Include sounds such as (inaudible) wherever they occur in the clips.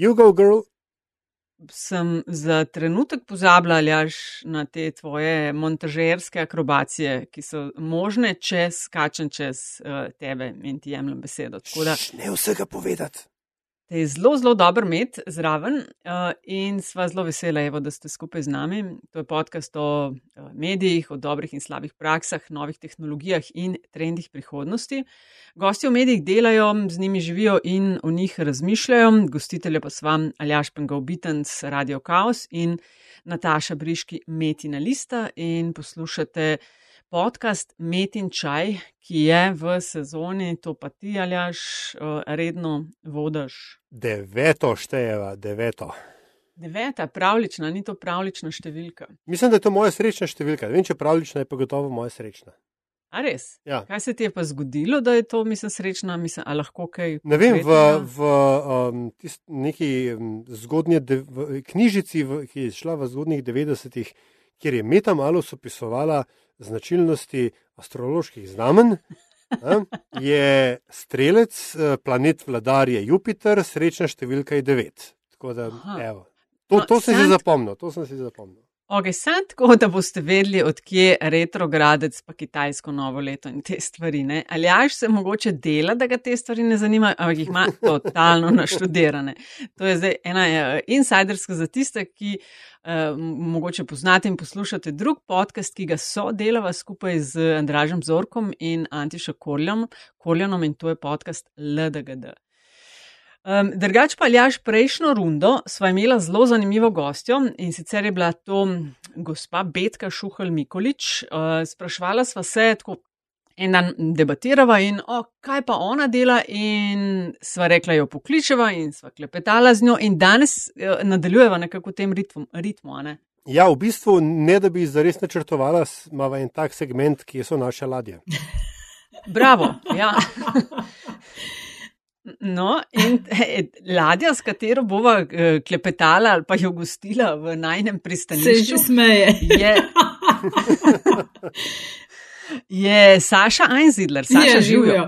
You go, girl. Sem za trenutek pozabila, Aljaš, na te tvoje montažerske akrobacije, ki so možne, če skačem čez uh, tebe in ti jemljem besedo. Da, ne vsega povedati. Te je zelo, zelo dober med zraven uh, in sva zelo vesela, evo, da ste skupaj z nami. To je podcast o uh, medijih, o dobrih in slabih praksah, novih tehnologijah in trendih prihodnosti. Gosti v medijih delajo, z njimi živijo in o njih razmišljajo. Gostitelje pa sva Aljaš Pengovitens, Radio Chaos in Nataša Briški, Metina Lista in poslušate podcast Met in Čaj, ki je v sezoni, to pa ti aljaš, eh, redno vodaš. Deveto štejeva, deveto. Deveta, pravlična, ni to pravlična številka. Mislim, da je to moja srečna številka. Ne vem, če pravlična je pa gotovo moja srečna. A res? Ja. Kaj se ti je pa zgodilo, da je to, mislim, srečna, mislim, ali lahko kaj? Ne vem, v, v um, neki um, zgodnji knjižici, v, ki je šla v zgodnjih 90-ih, kjer je Meta malo sopisovala značilnosti astroloških znamenj. Je strelec, eh, planet vladar je Jupiter, srečna številka je devet. Da, evo, to, no, to, sem zapomnil, to sem si zapomnil. Ok, sem tako, da boste vedeli, odkje retrogradec pa kitajsko novo leto in te stvari. Ne? Ali až se mogoče dela, da ga te stvari ne zanimajo, ampak jih ima totalno (laughs) naštudirane. To je zdaj ena uh, insiderska za tiste, ki uh, mogoče poznate in poslušate drug podcast, ki ga so delava skupaj z Andražem Zorkom in Antišo Korljanom in to je podcast LDGD. Um, drugač pa ljaš prejšnjo rundo, sva imela zelo zanimivo gostjo in sicer je bila to gospa Betka Šuhal Mikolič. Uh, sprašvala sva se, tako en dan debatirava in o, kaj pa ona dela in sva rekla jo pokličeva in sva klepetala z njo in danes uh, nadaljujeva nekako v tem ritmu. ritmu ja, v bistvu ne da bi zares načrtovala, imamo en tak segment, ki so naše ladje. Bravo, ja. (laughs) No, in (laughs) eh, ladja, s katero bova eh, klepetala ali pa jo gostila v najnem pristanišču, se že smeje. Je, (laughs) je Saša Einzidler, Saša živijo.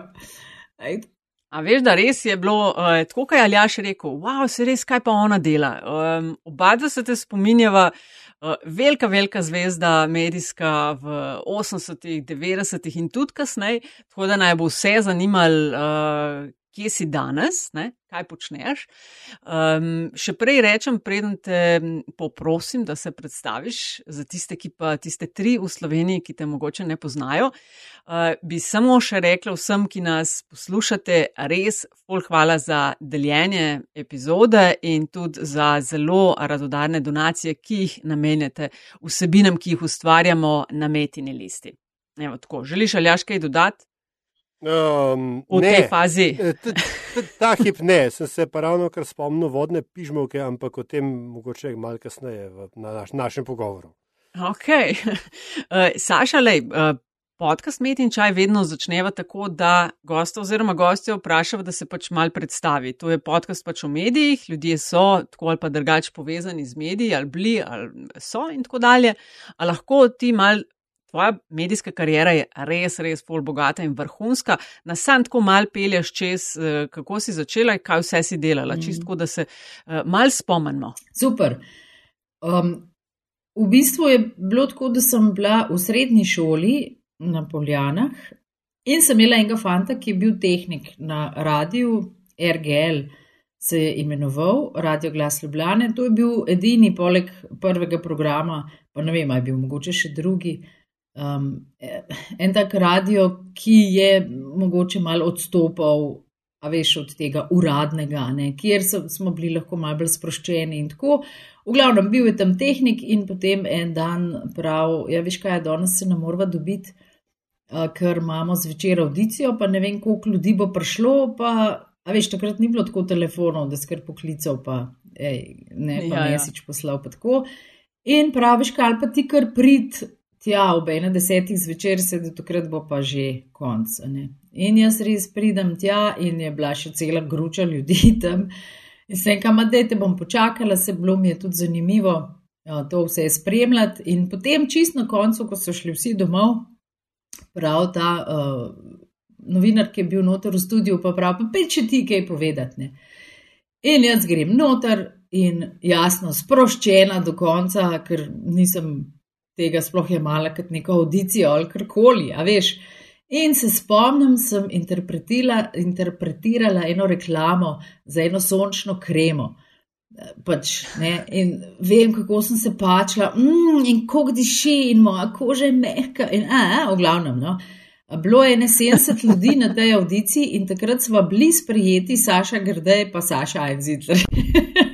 A veš, da res je bilo, uh, tako kot je Aljaš rekel, wow, se res, kaj pa ona dela. Um, oba dva se te spominjava, uh, velika, velika zvezda medijska v 80-ih, 90-ih in tudi kasneje, tako da naj bo vse zanimalo, uh, kje si danes, ne? kaj počneš. Um, še prej rečem, preden te poprosim, da se predstaviš za tiste, ki pa tiste tri v Sloveniji, ki te mogoče ne poznajo. Uh, bi samo še rekla vsem, ki nas poslušate, res ful hvala za deljenje epizode in tudi za zelo radodarne donacije, ki jih namenjate vsebinam, ki jih ustvarjamo na metini listi. Evo, tako, želiš ali jaš kaj dodati? Um, v ne. tej fazi. E, ta hip ne, sem se pa ravno kar spomnil vodne pižmovke, ampak o tem mogoče malo kasneje v na naš, našem pogovoru. Ok. (laughs) Uh, Saša, lej, uh, podcast Met in čaj vedno začneva tako, da gosta oziroma gostje vprašava, da se pač mal predstavi. To je podcast pač o medijih, ljudje so tako ali pa drugače povezani z mediji, ali bili, ali so in tako dalje. A lahko ti mal tvoja medijska karijera je res, res pol bogata in vrhunska. Na sam tako mal pelješ čez, eh, kako si začela in kaj vse si delala, mm. čisto da se uh, mal spomnimo. Super. Um, v bistvu je bilo tako, da sem bila v srednji šoli na Poljanah in sem imela enega fanta, ki je bil tehnik na radiju RGL. Se je imenoval Radio Glas Ljubljane, to je bil edini, poleg prvega programa, pa ne vem, ali je bil mogoče še drugi, um, en tak radio, ki je mogoče malo odstopal, a veš, od tega uradnega, ne, kjer so, smo bili lahko malo bolj sproščeni in tako. V glavnem, bil je tam tehnik in potem en dan prav, ja, veš kaj, danes se ne morva dobiti, uh, ker imamo zvečer audicijo, pa ne vem, koliko ljudi bo prišlo, pa, a veš, takrat ni bilo tako telefonov, da skrb poklical, pa ej, ne, pa ja, mesič ja. poslal, pa tako. In praviš, kaj pa ti kar prid tja ob ene desetih zvečer, se da takrat bo pa že konc. Ne? In jaz res pridem tja in je bila še cela gruča ljudi (laughs) tam. In sem kam, da te bom počakala, se bilo mi je tudi zanimivo to vse spremljati. In potem čist na koncu, ko so šli vsi domov, prav ta uh, novinar, ki je bil noter v studiu, pa prav, pa peč ti kaj povedati. Ne? In jaz grem noter in jasno, sproščena do konca, ker nisem tega sploh jemala kot neko audicijo ali karkoli, a veš. In se spomnim, sem interpretirala eno reklamo za eno sončno kremo. Pač, in vem, kako sem se pačila, mm, in kako diši, in moja koža je mehka. In, a, a, v glavnem, no. Bilo je ne 70 ljudi na tej audiciji in takrat smo bili sprijeti, Saša Grdej, pa Saša Einzidler. (laughs)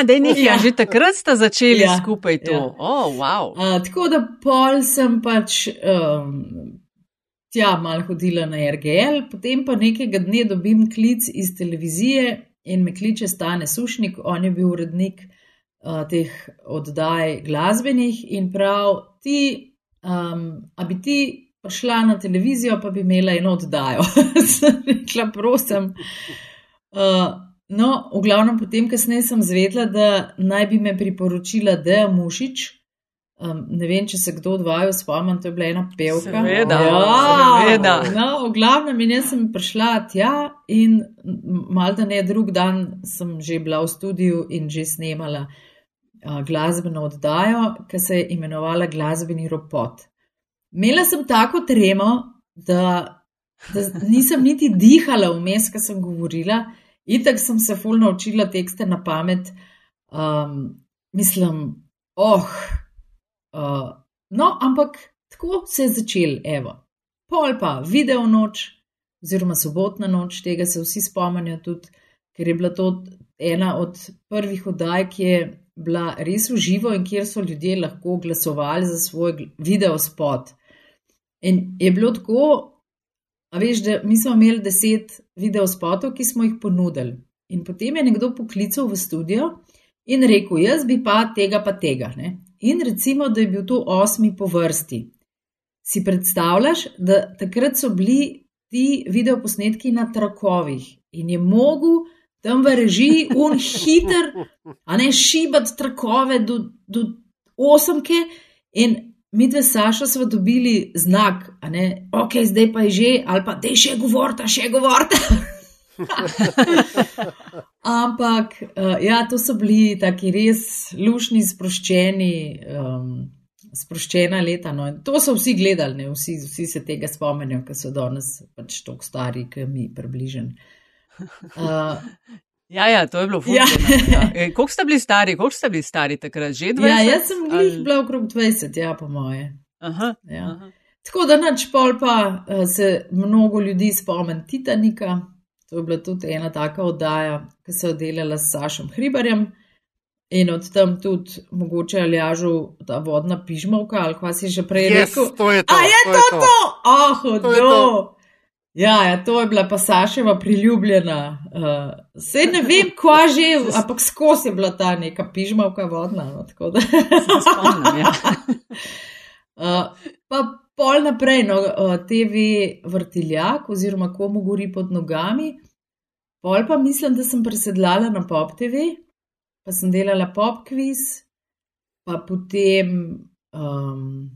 A, da je nekaj, ja. že takrat ste začeli ja, skupaj to. Ja. Oh, wow. A, tako da pol sem pač. Um, tja malo hodila na RGL, potem pa nekega dne dobim klic iz televizije in me kliče Stane Sušnik, on je bil urednik uh, teh oddaj glasbenih in prav ti, um, a bi ti prišla na televizijo, pa bi imela eno oddajo. (laughs) sem rekla, prosim. Uh, no, v glavnem, potem, kasneje sem zvedla, da naj bi me priporočila Deja Mušič. Um, ne vem, če se kdo odvajal spomnim, to je bila ena pevka. Seveda, ja, seveda. No, v glavnem, in jaz sem prišla tja in mal da ne drug dan sem že bila v studiu in že snemala uh, glasbeno oddajo, ki se je imenovala Glasbeni ropot. Imela sem tako tremo, da, da nisem niti dihala vmes, ko sem govorila, in tako sem se fulno učila tekste na pamet. Um, mislim, oh. Uh, no, ampak tako se je začel, evo. Pol pa video noč, oziroma sobotna noč, tega se vsi spomnijo tudi, ker je bila to ena od prvih oddaj, ki je bila res v živo in kjer so ljudje lahko glasovali za svoj video spot. In je bilo tako, a veš, da mi smo imeli deset video spotov, ki smo jih ponudili. In potem je nekdo poklical v studio in rekel: Jaz bi pa tega, pa tega. Ne? in recimo, da je bil to osmi po vrsti. Si predstavljaš, da takrat so bili ti videoposnetki na trakovih in je mogel tam v režiji un hiter, a ne šibati trakove do, do osemke in mi dve Saša smo dobili znak, a ne, ok, zdaj pa je že, ali pa dej še govorta, še govorta. (laughs) Ampak, uh, ja, to so bili taki res lušni, sproščeni, um, sproščena leta. No. To so vsi gledali, vsi, vsi se tega spomnijo, ker so danes pač tako stari, ki mi približen. (laughs) Uh, Ja, ja, to je bilo fajn. Ja. ja. (laughs) E, koliko ste bili stari, koliko ste bili stari takrat, že 20? Ja, jaz sem ali... bila okrog 20, ja, po moje. Aha, ja. aha. Tako da nač pol pa uh, se mnogo ljudi spomni Titanika, To je bila tudi ena taka oddaja, ki so jo delala s Sašom Hribarjem in od tam tudi mogoče aljažu ta vodna pižmovka ali kva si že prej yes, rekel. To je to. A je to to? to? Oh, to je to. Ja, ja, to je bila pa Saševa priljubljena. Uh, Sej ne vem, kva že, ampak skozi je bila ta neka pižmovka vodna. No, tako da. Spomnim, ja. uh, (laughs) pa pol naprej, no, TV vrtiljak, oziroma komu gori pod nogami. Pol pa mislim, da sem presedlala na Pop TV, pa sem delala Pop Quiz, pa potem. Um,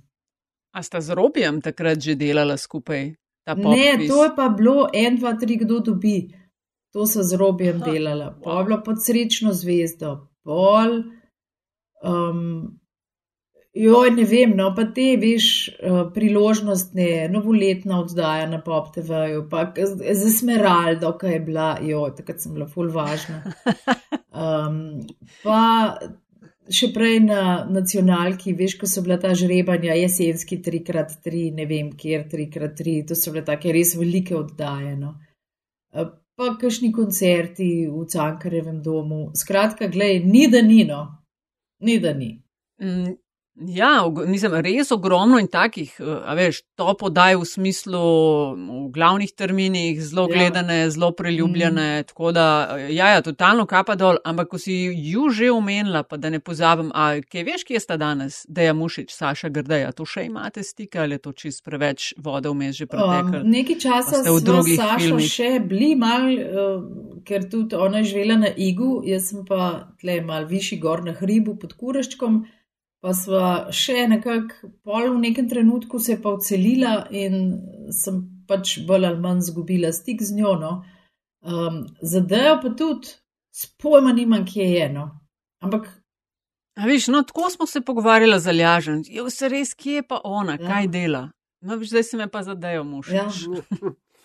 A sta z Robijem takrat že delala skupaj? Ne, to je pa bilo en, dva, tri, kdo dobi. To so z Robijem Aha, delala. Pol wow. bilo pod srečno zvezdo, pol. Um, Joj, ne vem, no pa te, veš, eh, priložnostne, novoletna oddaja na Pop TV-ju, pa za Smeraldo, ki je bila, joj, takrat sem bila ful važna. (laughs) Um, pa še prej na nacionalki, veš, ko so bila ta žrebanja, jesenski 3x3, ne vem, kjer 3x3, to so bile take res velike oddaje. No. Eh, pa kakšni koncerti v Cankarevem domu. Skratka, gledaj, ni da ni, no, ni da ni. Mm. Ja, mislim, res ogromno in takih, eh, a veš, to podaj v smislu v glavnih terminih, zelo ja. gledane, ja. zelo priljubljene. Mm. Tako da, eh, ja, ja, totalno kapa dol, ampak ko si ju že omenila, pa da ne pozabim, a kaj veš, kje sta danes, da je Mušič, Saša Grdeja, to še imate stike ali je to čist preveč vode vmes že preteklo? Um, nekaj časa ste v drugih filmih še bili mal, uh, ker tudi ona je živela na Igu, jaz sem pa tle mal višji gor na hribu pod Kuraščkom pa sva še nekako pol v nekem trenutku se pa odselila in sem pač bolj ali manj zgubila stik z njo. No. Um, Zadejo pa tudi spojma nimam, kje je eno. Ampak. A viš, no, tako smo se pogovarjali z Aljažem. Je vse res, kje je pa ona, ja. kaj dela. No, viš, zdaj se me pa zadejo muž. Ja.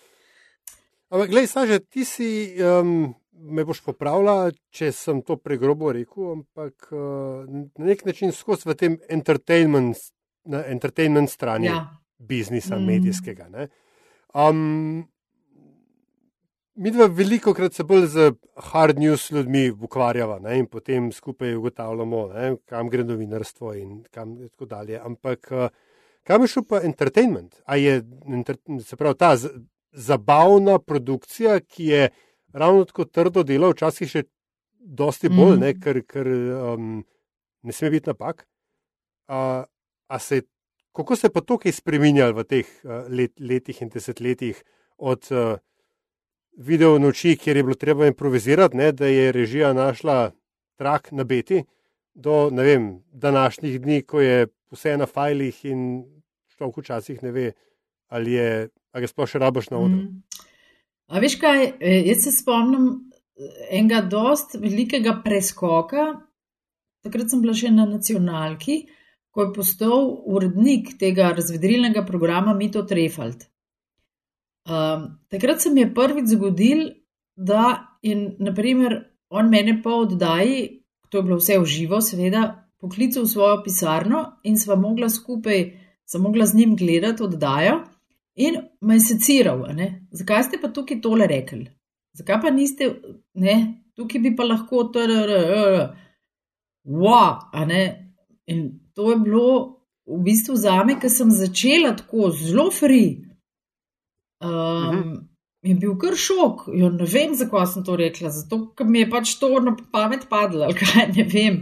(laughs) Ampak, gledaj, Saže, ti si, um, me boš popravila, če sem to pregrobo rekel, ampak uh, na nek način skozi v tem entertainment, na entertainment strani ja. biznisa, mm. medijskega. Um, mi dva veliko krat se bolj z hard news ljudmi ukvarjava ne? in potem skupaj ugotavljamo, ne? kam gre novinarstvo in kam in tako dalje. Ampak uh, kam je šel pa entertainment? A je se pravi ta zabavna produkcija, ki je ravno tako trdo delo, včasih še dosti bolj, mm. ne, ker, ker um, ne sme biti napak. Uh, se, kako se je pa to kaj spremenjalo v teh uh, let, letih in desetletjih od uh, video noči, kjer je bilo treba improvizirati, ne, da je režija našla trak na beti, do vem, današnjih dni, ko je vse na fajlih in človek včasih ne ve, ali je, ali je sploh še raboš na odru. Mm. A veš kaj, e, jaz se spomnim e, enega dost velikega preskoka, takrat sem bila še na nacionalki, ko je postal urednik tega razvedrilnega programa Mito Trefald. Um, takrat se mi je prvič zgodil, da in naprimer on mene pa oddaji, to je bilo vse v živo, seveda, poklical v svojo pisarno in sva mogla skupaj, sem mogla z njim gledati oddajo. In me je seciral, zakaj ste pa tukaj tole rekli? Zakaj pa niste, ne, tukaj bi pa lahko to, wow, in to je bilo v bistvu za me, ker sem začela tako zelo free. Um, in bil kar šok, jo ne vem, zakaj sem to rekla, zato ker mi je pač to na pamet padlo, ali kaj (laughs) ne vem.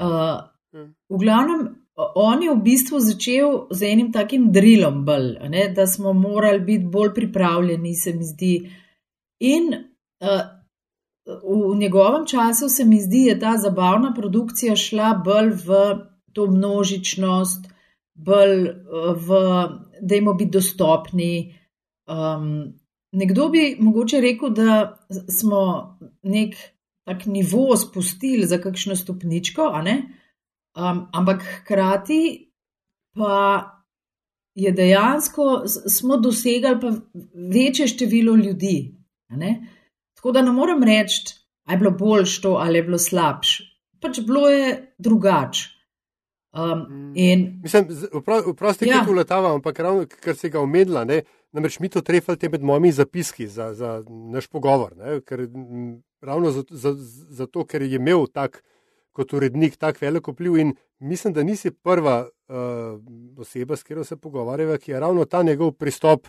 Uh, v glavnem, on je v bistvu začel z enim takim drilom, bolj, ne, da smo morali biti bolj pripravljeni, se mi zdi. In uh, v njegovem času se mi zdi, da je ta zabavna produkcija šla bolj v to množičnost, bolj uh, v, da jim biti dostopni. Um, nekdo bi mogoče rekel, da smo nek tak nivo spustili za kakšno stopničko, a ne? Um, ampak hkrati pa je dejansko, smo dosegali pa večje število ljudi. Tako da ne morem reči, da je bilo boljš to ali je bilo slabš. Pač bilo je drugače. Um, in... Mislim, vprosti, ja. ki uletava, ampak ravno, ker se ga omenila, namreč mi to trefate med mojimi zapiski za, za naš pogovor. Ker, ravno zato, za, za ker je imel tak kot urednik tak velik vpliv. In mislim, da nisi prva uh, oseba, s katero se pogovarjava, ki je ravno ta njegov pristop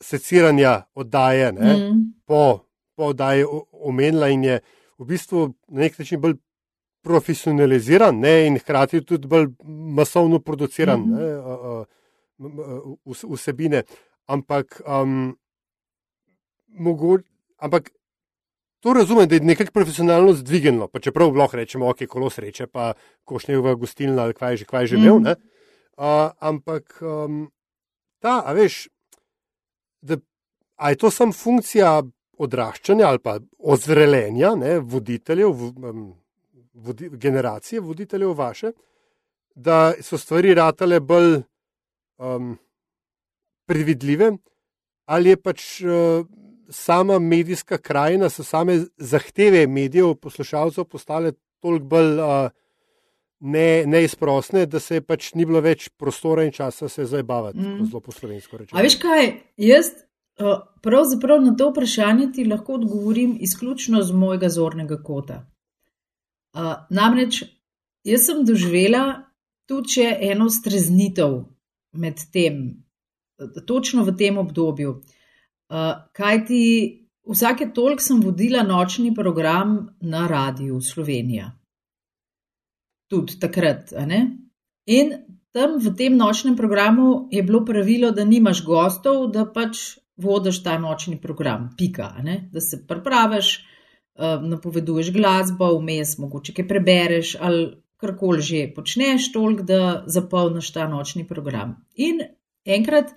seciranja oddaje mm. po, po oddaji omenila in je v bistvu na nek način bolj profesionaliziran ne, in hkrati tudi bolj masovno produciran mm. ne, uh, uh, vsebine. Ampak, um, mogoče. Ampak To razumem, da je nekako profesionalno zdvigeno, pa čeprav lahko rečemo, ok, kolo sreče, pa košnjeva gostilna ali kaj že, kaj že imel. Mm. Uh, ampak um, ta, a veš, da, a je to samo funkcija odraščanja ali pa ozrelenja ne, voditeljev, um, vodi, generacije voditeljev vaše, da so stvari ratale bolj um, predvidljive, ali je pač. Uh, sama medijska krajina, so same zahteve medijev, poslušalcev postale toliko bolj uh, ne, neizprostne, da se pač ni bilo več prostora in časa se zabavati, mm. zelo po slovensko rečeno. A veš kaj, jaz uh, pravzaprav na to vprašanje ti lahko odgovorim izključno z mojega zornega kota. Uh, namreč jaz sem doživela tudi eno streznitev med tem, točno v tem obdobju. Uh, Kaj ti vsake toliko sem vodila nočni program na radiju Slovenija. Tudi takrat. In tam v tem nočnem programu je bilo pravilo, da nimaš gostov, da pač vodiš ta nočni program. Pika, da se pripraviš, uh, napoveduješ glasbo, vmes mogoče kaj prebereš ali karkoli že počneš, toliko, da zapolniš ta nočni program. In enkrat.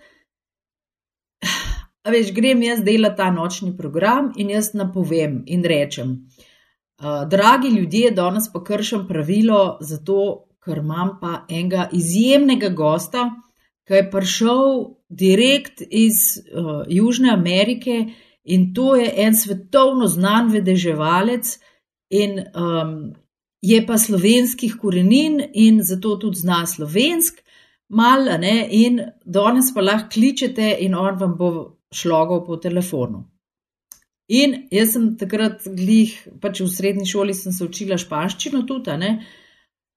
A veš, grem jaz delati ta nočni program in jaz napovem in rečem. Uh, dragi ljudje, danes pa kršim pravilo, zato ker imam pa enega izjemnega gosta, ki je prišel direkt iz uh, Južne Amerike in to je en svetovno znan vedeževalec in um, je pa slovenskih korenin in zato tudi zna slovensk, malo ne, in danes pa lahko kličete in on vam bo šlogal po telefonu. In jaz sem takrat, glih, pač v srednji šoli sem se učila španščino tudi, ne?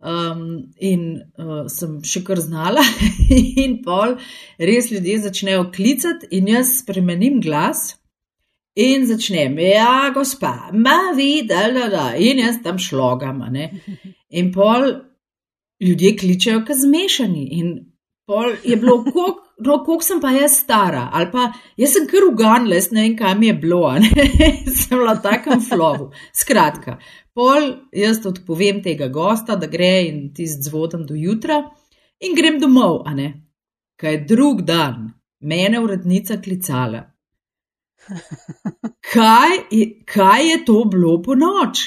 Um, in uh, sem še kar znala, (laughs) in pol res ljudje začnejo klicati, in jaz spremenim glas in začnem, ja, gospa, ma videl, da, da, in jaz tam šlogam. In pol ljudje kličejo, kaj zmešani. In pol je bilo, (laughs) koliko no, koliko sem pa jaz stara, ali pa jaz sem kar uganila, ne vem, kaj mi je bilo, (laughs) sem bila takem flovu. Skratka, pol jaz odpovem tega gosta, da gre in ti zvodam do jutra in grem domov, a ne. Kaj drug dan, mene urednica klicala. (laughs) Kaj je, kaj je to bilo po noč?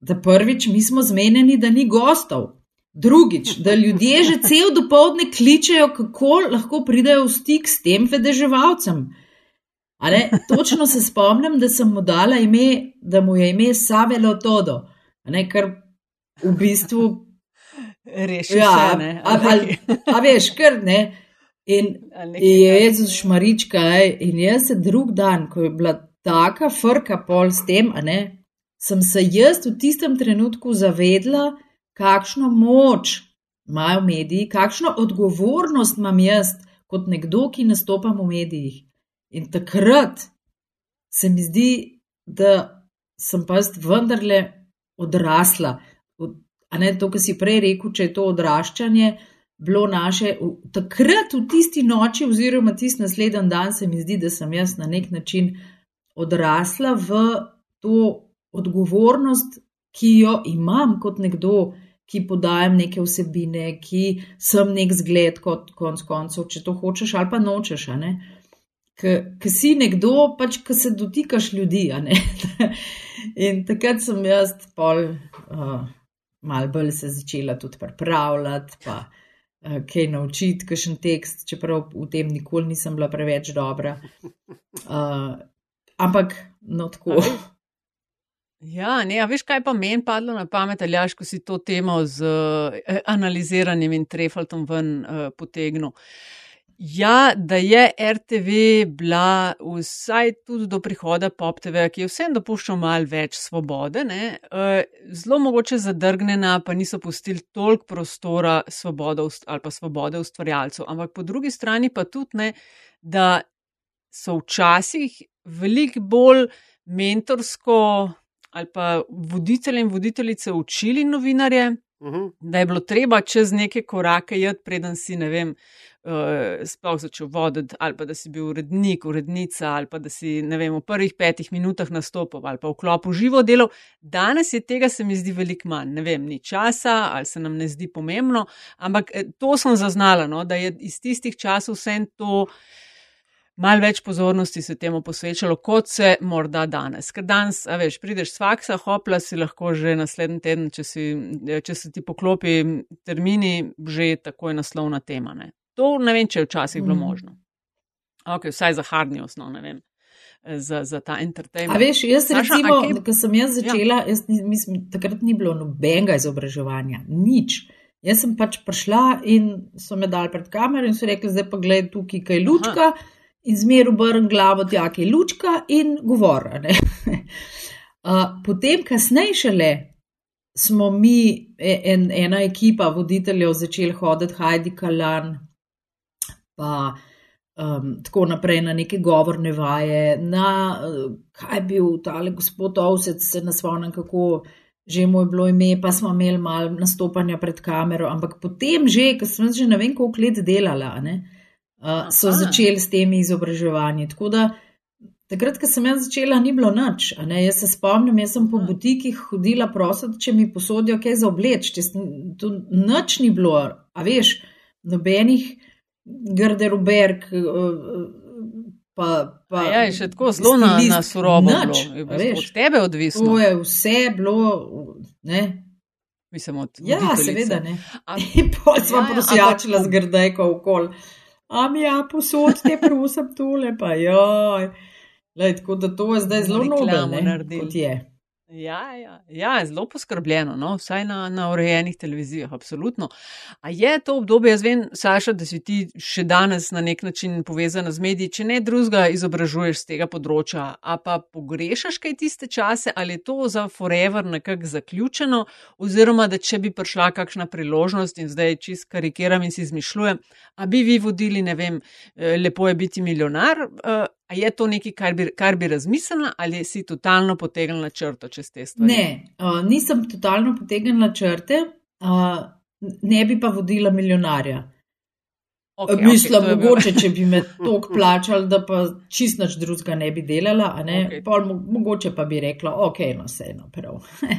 Da prvič mi smo zmenjeni, da ni gostov. Drugič, da ljudje že cel dopoledne kličejo, kako lahko pridejo v stik s tem vedeževalcem. Točno se spomnim, da sem mu dala ime, da mu je ime Savelo Todo, kar v bistvu. Reši ja, se, ne. A, a, a veš, kar ne. In je Jezus šmarička, in jaz se drug dan, ko je bila taka frka pol s tem, ne, sem se jaz v tistem trenutku zavedla, kakšno moč imajo mediji, kakšno odgovornost imam jaz kot nekdo, ki nastopam v medijih. In takrat se mi zdi, da sem pa jaz vendarle odrasla. Ne to, kar si prej rekel, če je to odraščanje, bilo naše. Takrat v tisti noči, oziroma tisti naslednji dan, se mi zdi, da sem jaz na nek način odrasla v to odgovornost, ki jo imam kot nekdo, ki podajam neke vsebine, ki sem nek zgled, kot konc koncev, če to hočeš ali pa nočeš. Ker si nekdo, pač, ki se dotikaš ljudi. (laughs) In takrat sem jaz pol, uh, malo bolj se začela tudi pripravljati, pa uh, kaj naučiti, kakšen tekst, čeprav v tem nikoli nisem bila preveč dobra. Uh, ampak, no tako. Ja, ne, a veš, kaj pa meni padlo na pamet, ali jaš, ko si to temo z uh, analiziranjem in trefaltom ven uh, potegnil. Ja, da je RTV bila vsaj tudi do prihoda PopTV, ki je vsem dopuščal malo več svobode, uh, zelo mogoče zadrgnjena, pa niso pustili toliko prostora svobode ali pa svobode ustvarjalcev. Ampak po drugi strani pa tudi ne, da so včasih veliko bolj mentorsko ali pa voditelje in voditeljice učili novinarje, uh mhm. -huh. da je bilo treba čez neke korake jeti, preden si ne vem. Uh, sploh začel voditi, ali pa da si bil urednik, urednica, ali pa da si vem, v prvih petih minutah nastopil, ali pa v klopu živo delo. Danes je tega, se mi zdi, veliko manj. Ne vem, ni časa, ali se nam ne zdi pomembno, ampak eh, to sem zaznala, no, da je iz tistih časov vse to. Uh, malo več pozornosti se temu posvečalo, kot se morda danes. Ker danes, a veš, prideš s faksa, hopla si lahko že naslednji teden, če, si, če se ti poklopi termini, že takoj naslovna tema. Ne. To ne vem, če je včasih bilo mm. možno. Ok, vsaj za hardni osnov, ne vem. Za, za ta entertainment. A veš, jaz sem recimo, kaj... ko sem jaz začela, ja. jaz mislim, takrat ni bilo nobenega izobraževanja, nič. Jaz sem pač prišla in so me dali pred kamero in so rekli, zdaj pa gledaj tukaj, kaj lučka. Aha in zmer obrn glavo, tja je lučka in govor. uh, (laughs) potem, kasneje šele, smo mi, e, en, ena ekipa voditeljev, začeli hoditi Heidi Kalan, pa um, tako naprej na neke govorne vaje, na kaj je bil tale gospod Ovsec, se nasvonim, kako. Že mu je bilo ime, pa smo imeli malo nastopanja pred kamero, ampak potem, ko sem že ne vem, koliko let delala, ne, uh, so začeli s temi izobraževanji. Tako da takrat, ko sem jaz začela, ni bilo nič. Jaz se spomnim, jaz sem po butikih hodila prositi, če mi posodijo kaj za obleč. Tu nič ni bilo, a veš, nobenih garderoberk. Pa, pa, ja, je še tako zelo na, na surovo. Od tebe odvisno. To je vse bilo. Ne? Mislim, od ja, seveda ne. (laughs) In pa smo ja, prosjačila z grdejko okol. Am ja, posod te prosim tole, pa joj. Lej, tako da to je zdaj zelo nobeno, kot je. Ja, ja, ja, zelo poskrbljeno, no? vsaj na, na urejenih televizijah, absolutno. A je to obdobje, jaz vem, Saša, da si ti še danes na nek način povezana z mediji, če ne drugega izobražuješ z tega področja, a pa pogrešaš kaj tiste čase, ali je to za forever nekako zaključeno, oziroma da če bi prišla kakšna priložnost in zdaj čist karikiram in si izmišljujem, a bi vi vodili, ne vem, eh, lepo je biti milijonar, eh, A je to nekaj, kar bi, kar bi razmislila, ali si totalno potegnila črto čez te stvari? Ne, uh, nisem totalno potegnila črte, uh, ne bi pa vodila milijonarja. Okay, Mislim, okay, mogoče, bil... če bi me (laughs) tok plačali, da pa čist nič drugega ne bi delala, okay. Pol, mogoče pa bi rekla, ok, no, vseeno, prav.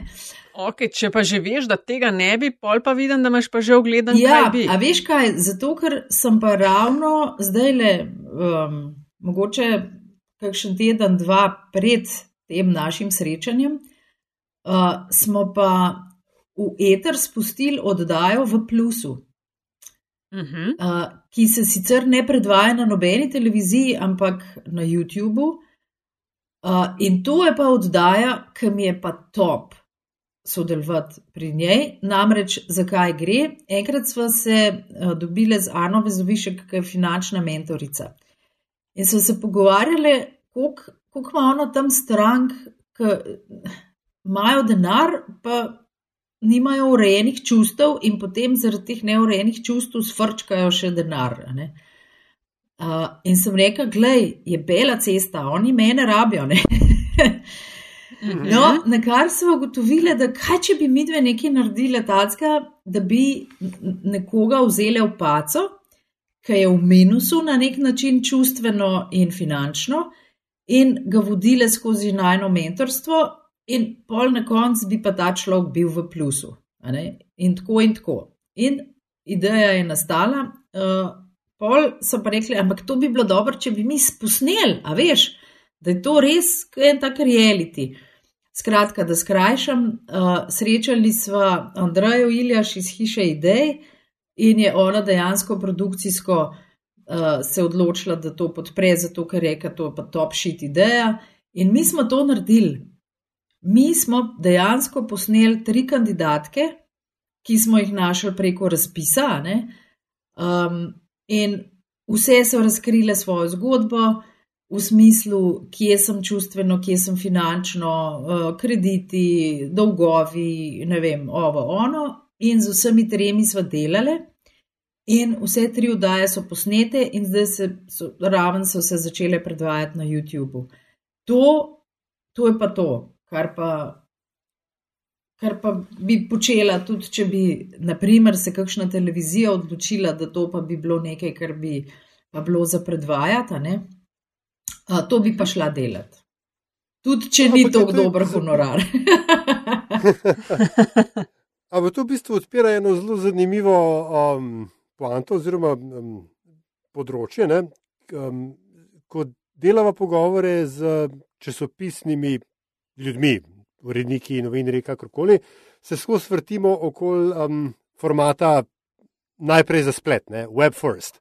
(laughs) okay, če pa že veš, da tega ne bi, pol pa vidim, da imaš pa že ogledan. Ja, a veš kaj, zato ker sem pa ravno zdaj le. Um, mogoče kakšen teden, dva pred tem našim srečanjem, uh, smo pa v eter spustili oddajo v Plusu, uh -huh. uh, ki se sicer ne predvaja na nobeni televiziji, ampak na YouTubu. Uh, in to je pa oddaja, ki mi je pa top sodelovati pri njej. Namreč, zakaj gre? Enkrat smo se uh, dobili z Ano Vezovišek, ki je finančna mentorica. In so se pogovarjali, koliko ima ono tam strank, ki imajo denar, pa nimajo urejenih čustev, in potem zaradi teh neurejenih čustev svrčkajo še denar. Uh, in sem rekel, gledaj, je bela cesta, oni mene rabijo. no, na kar smo ugotovili, da kaj če bi mi dve nekaj naredili, tacka, da bi nekoga vzeli v paco ki je v minusu na nek način čustveno in finančno, in ga vodile skozi najno mentorstvo, in pol na koncu bi pa ta človek bil v plusu. In tako in tako. In ideja je nastala. Uh, pol so pa rekli, ampak to bi bilo dobro, če bi mi spusnili, a veš, da je to res en tak reality. Skratka, da skrajšam, uh, srečali smo Andrejo Iljaš iz Hiše Idej, uh, in je ona dejansko produkcijsko uh, se odločila, da to podpre, zato ker je to pa top shit ideja. In mi smo to naredili. Mi smo dejansko posneli tri kandidatke, ki smo jih našli preko razpisa, um, in vse so razkrile svojo zgodbo. V smislu, kje sem čustveno, kje sem finančno, uh, krediti, dolgovi, ne vem, ovo, ono, in z vsemi tremi smo delali, in vse tri oddaje so posnete, in zdaj se so, raven so se začele predvajati na YouTubu. To, to je pa to, kar pa, kar pa bi počela, tudi če bi, naprimer, se kakšna televizija odločila, da to pa bi bilo nekaj, kar bi pa bilo za predvajati, A, to bi pa šla delati. Tudi če ni tako dober honorar. (laughs) (laughs) (laughs) Ampak to v bistvu odpira eno zelo zanimivo um, poanto oziroma um, področje. Um, ko delava pogovore z časopisnimi ljudmi, uredniki, novinari, kakorkoli, se skozi vrtimo okoli um, formata najprej za splet, ne? web first.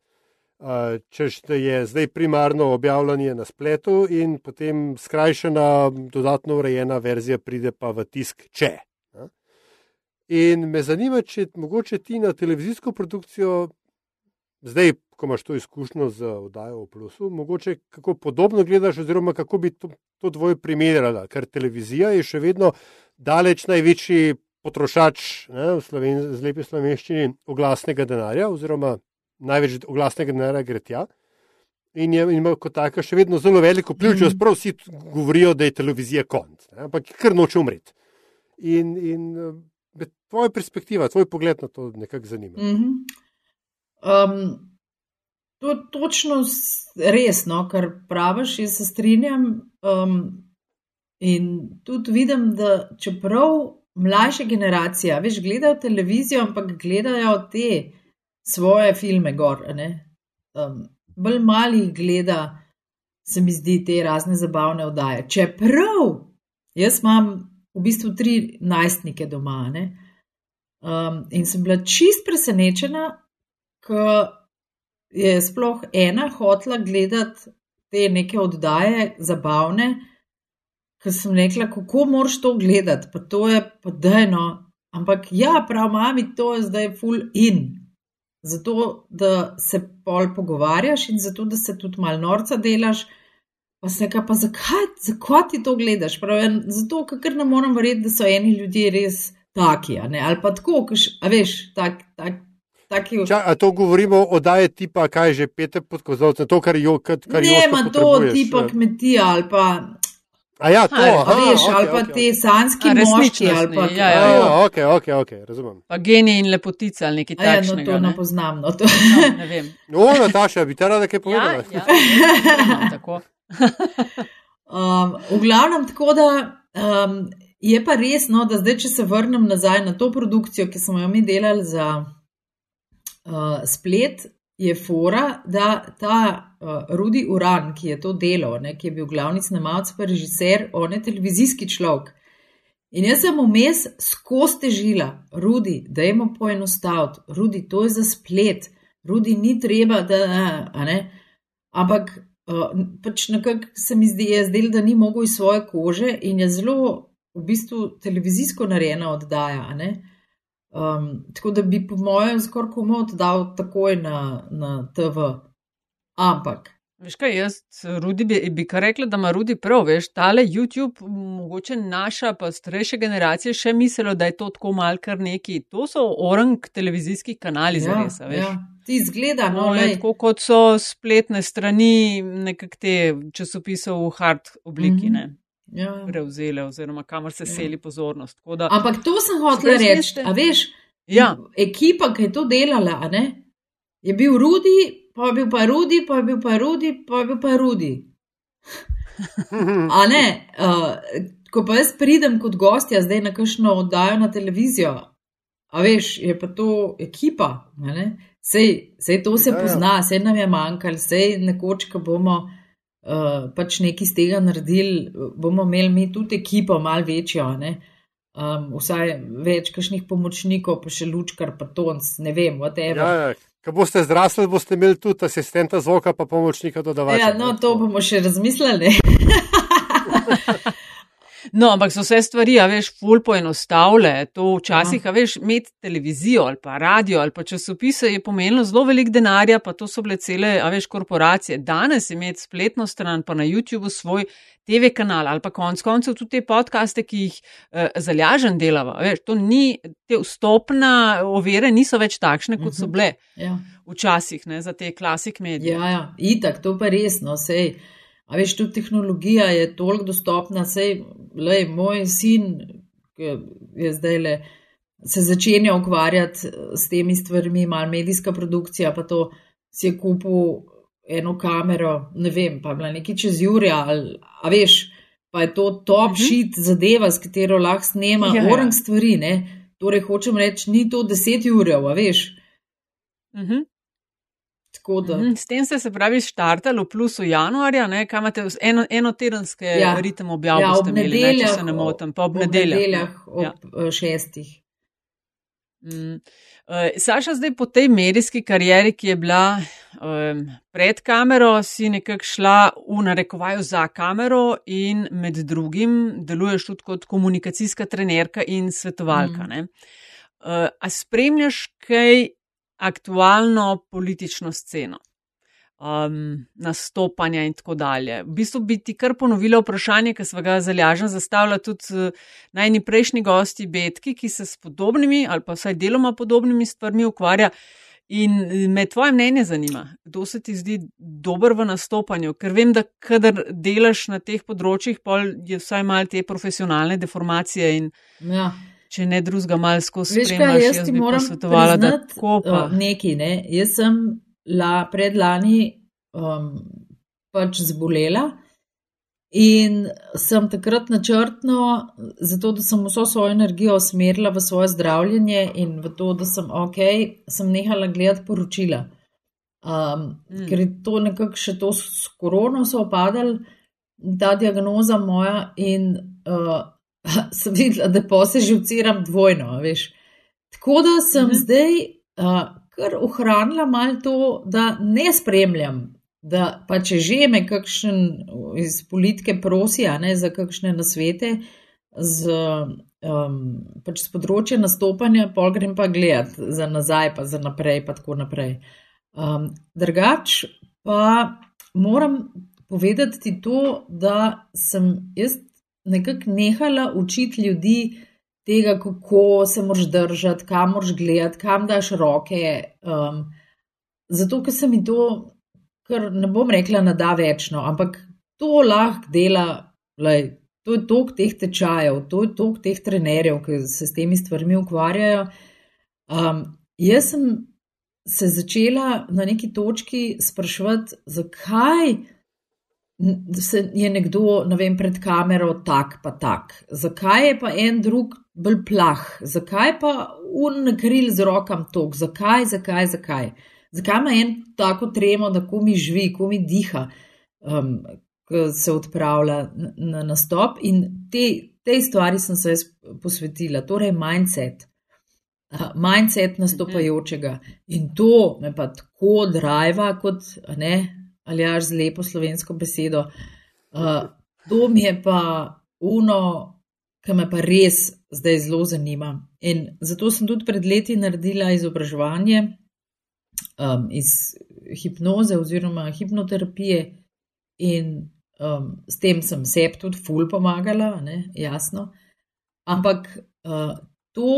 Uh, Češ, da je zdaj primarno objavljanje na spletu, in potem skrajšana, dodatno urejena verzija pride pa v tisk, če. In me zanima, če mogoče ti na televizijsko produkcijo, zdaj, ko imaš to izkušnjo z oddajo v Plusu, mogoče kako podobno gledaš, oziroma kako bi to, to dvoje primerjala, ker televizija je še vedno daleč največji potrošač ne, v, Sloven, v lepi slovenščini oglasnega denarja, oziroma največ oglasnega denarja gre tja. In je, in ima kot taka še vedno zelo veliko vpliv, če mm. vsi govorijo, da je televizija konc, ne, ampak kar noče umreti. In, in tvoja perspektiva, tvoj pogled na to nekako zanima. Mm -hmm. um, to je točno resno, kar praviš, jaz se strinjam. Um, in tudi vidim, da čeprav mlajša generacija, veš, gledajo televizijo, ampak gledajo te svoje filme gor. Um, bolj malih gleda se mi zdi te razne zabavne oddaje. Čeprav jaz imam v bistvu tri najstnike doma um, in sem bila čist presenečena, ker je sploh ena hotla gledati te neke oddaje zabavne, ker sem rekla, kako moraš to gledati, pa to je pa dajno. Ampak ja, prav mami, to je zdaj full in. Zato, da se pol pogovarjaš in zato, da se tudi mal norca delaš. Pa se ka, pa zakaj, zakaj ti to gledaš? Prav, ja, zato, ker ne morem verjeti, da so eni ljudje res taki, ali pa tako, kaš, a veš, tak, tak, taki. Ča, a to govorimo o daje tipa, kaj že pete pod kozovcem, to, kar jo, kar, kar ne, ima to tipa kmetija ali pa. A ja, to, aha, aha, veš, okay, ali pa okay, te sanski moški, ali pa ja, ja, ja. ok, ok, ok, razumem. Pa genij in lepotica, ali nekaj takega. Ja, no, to ne, ne poznam, no, to no, ne vem. (laughs) No, Nataša, bi te rada kaj povedala? Ja, ja, tako. (laughs) um, v glavnem, tako da um, je pa res, no, da zdaj, če se vrnem nazaj na to produkcijo, ki smo jo mi delali za uh, splet, je fora, da ta uh, Rudi Uran, ki je to delal, ne, ki je bil glavni snemalec, pa režiser, on je televizijski človek. In jaz sem vmes skozi težila, Rudi, da jemo poenostaviti, Rudi, to je za splet, Rudi, ni treba, da ne. Ampak uh, pač nekako se mi zdi, zdel, da ni mogel iz svoje kože in je zelo v bistvu televizijsko narejena oddaja. Um, tako da bi, po mojem, skoraj komod dal takoj na, na TV. Ampak. Veš kaj, jaz, Rudi, bi, bi kar rekla, da ima Rudi prav, veš, tale YouTube, mogoče naša, pa starejša generacija še mislila, da je to tako mal kar neki. To so orang televizijski kanali ja, za res, veš. Ja. Ti zgleda, no, no tako kot so spletne strani nekakte časopisov v hard obliki, mm -hmm. ne ja. prevzele, oziroma kamor se ja. seli pozornost. Da, Ampak to sem hotel reči. A veš, ja. ekipa, ki je to delala, je bil Rudi, pa je bil pa Rudi, pa je bil pa Rudi, pa je bil pa Rudi. A ne, uh, ko pa jaz pridem kot gostja zdaj na kakšno oddajo na televizijo, a veš, je pa to ekipa, sej, sej to se ja, ja. pozna, ja. sej nam je manjkalo, sej nekoč, ko bomo. Eh, pač nekaj iz tega naredili, bomo imeli mi tudi ekipo, malo večjo, ne? um, vsaj več kakšnih pomočnikov, pa še lučkar, pa tonc, ne vem, whatever. Ja, ja. Ko boste zrasli, boste imeli tudi asistenta zvoka, pa pomočnika dodavati. Ja, no, to bomo še razmislili. (laughs) No, ampak so vse stvari, a veš, ful poenostavle. To včasih, a veš, imeti televizijo ali pa radio ali pa časopise je pomenilo zelo velik denarja, pa to so bile cele, a veš, korporacije. Danes imeti spletno stran, pa na YouTubu svoj TV kanal ali pa konc koncev tudi te podcaste, ki jih eh, zalažen delava. Veš, to ni, te vstopna ovire niso več takšne, kot so mhm. bile ja. včasih, ne, za te klasik medije. Ja, ja, itak, to pa resno, sej. A veš, tudi tehnologija je toliko dostopna, sej, lej, moj sin, ki je zdaj le, se začenja ukvarjati s temi stvarmi, malo medijska produkcija, pa to si je kupil eno kamero, ne vem, pa je bila nekaj čez Jurja, ali, a veš, pa je to top uh -huh. shit zadeva, s katero lahko snema ja, ja. orang stvari, ne. Torej, hočem reči, ni to deset urjev, a veš. Uh mhm. -huh. Da... Mhm, s tem ste se pravi štartali v plusu januarja, ne, kaj imate eno, eno tedenske ja. ritem objavljati, ja, ste imeli, ne, če se ne motim, pa ob, ob nedeljah. nedeljah ob ja. Eh, šestih. Mm. Saša, zdaj po tej medijski karieri, ki je bila um, pred kamero, si nekako šla v narekovaju za kamero in med drugim deluješ tudi kot komunikacijska trenerka in svetovalka. Mm. Uh, a spremljaš kaj aktualno politično sceno, um, nastopanja in tako dalje. V bistvu bi ti kar ponovila vprašanje, ki smo ga zalažen zastavila tudi uh, najni prejšnji gosti Betki, ki se s podobnimi ali pa vsaj deloma podobnimi stvarmi ukvarja. In me tvoje mnenje zanima, kdo se ti zdi dober v nastopanju, ker vem, da kadar delaš na teh področjih, pol je vsaj malo te profesionalne deformacije in ja če ne drugega malo skozi spremljanje. Jaz, jaz ti moram svetovati, da tako pa. Uh, neki, ne? Jaz sem la, predlani um, pač zbolela in sem takrat načrtno, zato da sem vso svojo energijo usmerila v svoje zdravljenje in v to, da sem ok, sem nehala gledati poročila. Um, mm. Ker je to nekako še to s korono so opadali, ta diagnoza moja, in uh, (laughs) sem videla, da pa se živciram dvojno. Veš. Tako da sem mm -hmm. zdaj uh, kar ohranila malo to, da ne spremljam. Da pa če že me kakšen iz politike prosi, a ne za kakšne nasvete, z, um, pač z področja nastopanja, pol grem pa gledat za nazaj, pa za naprej, pa tako naprej. Um, drugač pa moram povedati to, da sem jaz nekako nehala učiti ljudi tega, kako se moraš držati, kam moraš gledati, kam daš roke. Um, zato, ker se mi to, kar ne bom rekla, nada večno, ampak to lahko dela, lej, to je tok teh tečajev, to je tok teh trenerjev, ki se s temi stvarmi ukvarjajo. Um, jaz sem se začela na neki točki spraševati, zakaj se je nekdo, ne vem, pred kamero tak pa tak. Zakaj je pa en drug bolj plah? Zakaj pa un kril z rokam tok? Zakaj, zakaj, zakaj? Zakaj ima en tako tremo, da ko mi živi, ko mi diha, um, ko se odpravlja na nastop? In te, te stvari sem se posvetila, torej mindset. Mindset nastopajočega. In to me pa tako driva, kot ne, ali jaš z lepo slovensko besedo. Uh, to mi je pa uno, ki me pa res zdaj zelo zanima. In zato sem tudi pred leti naredila izobraževanje um, iz hipnoze oziroma hipnoterapije in um, s tem sem sebi tudi ful pomagala, ne, jasno. Ampak uh, to,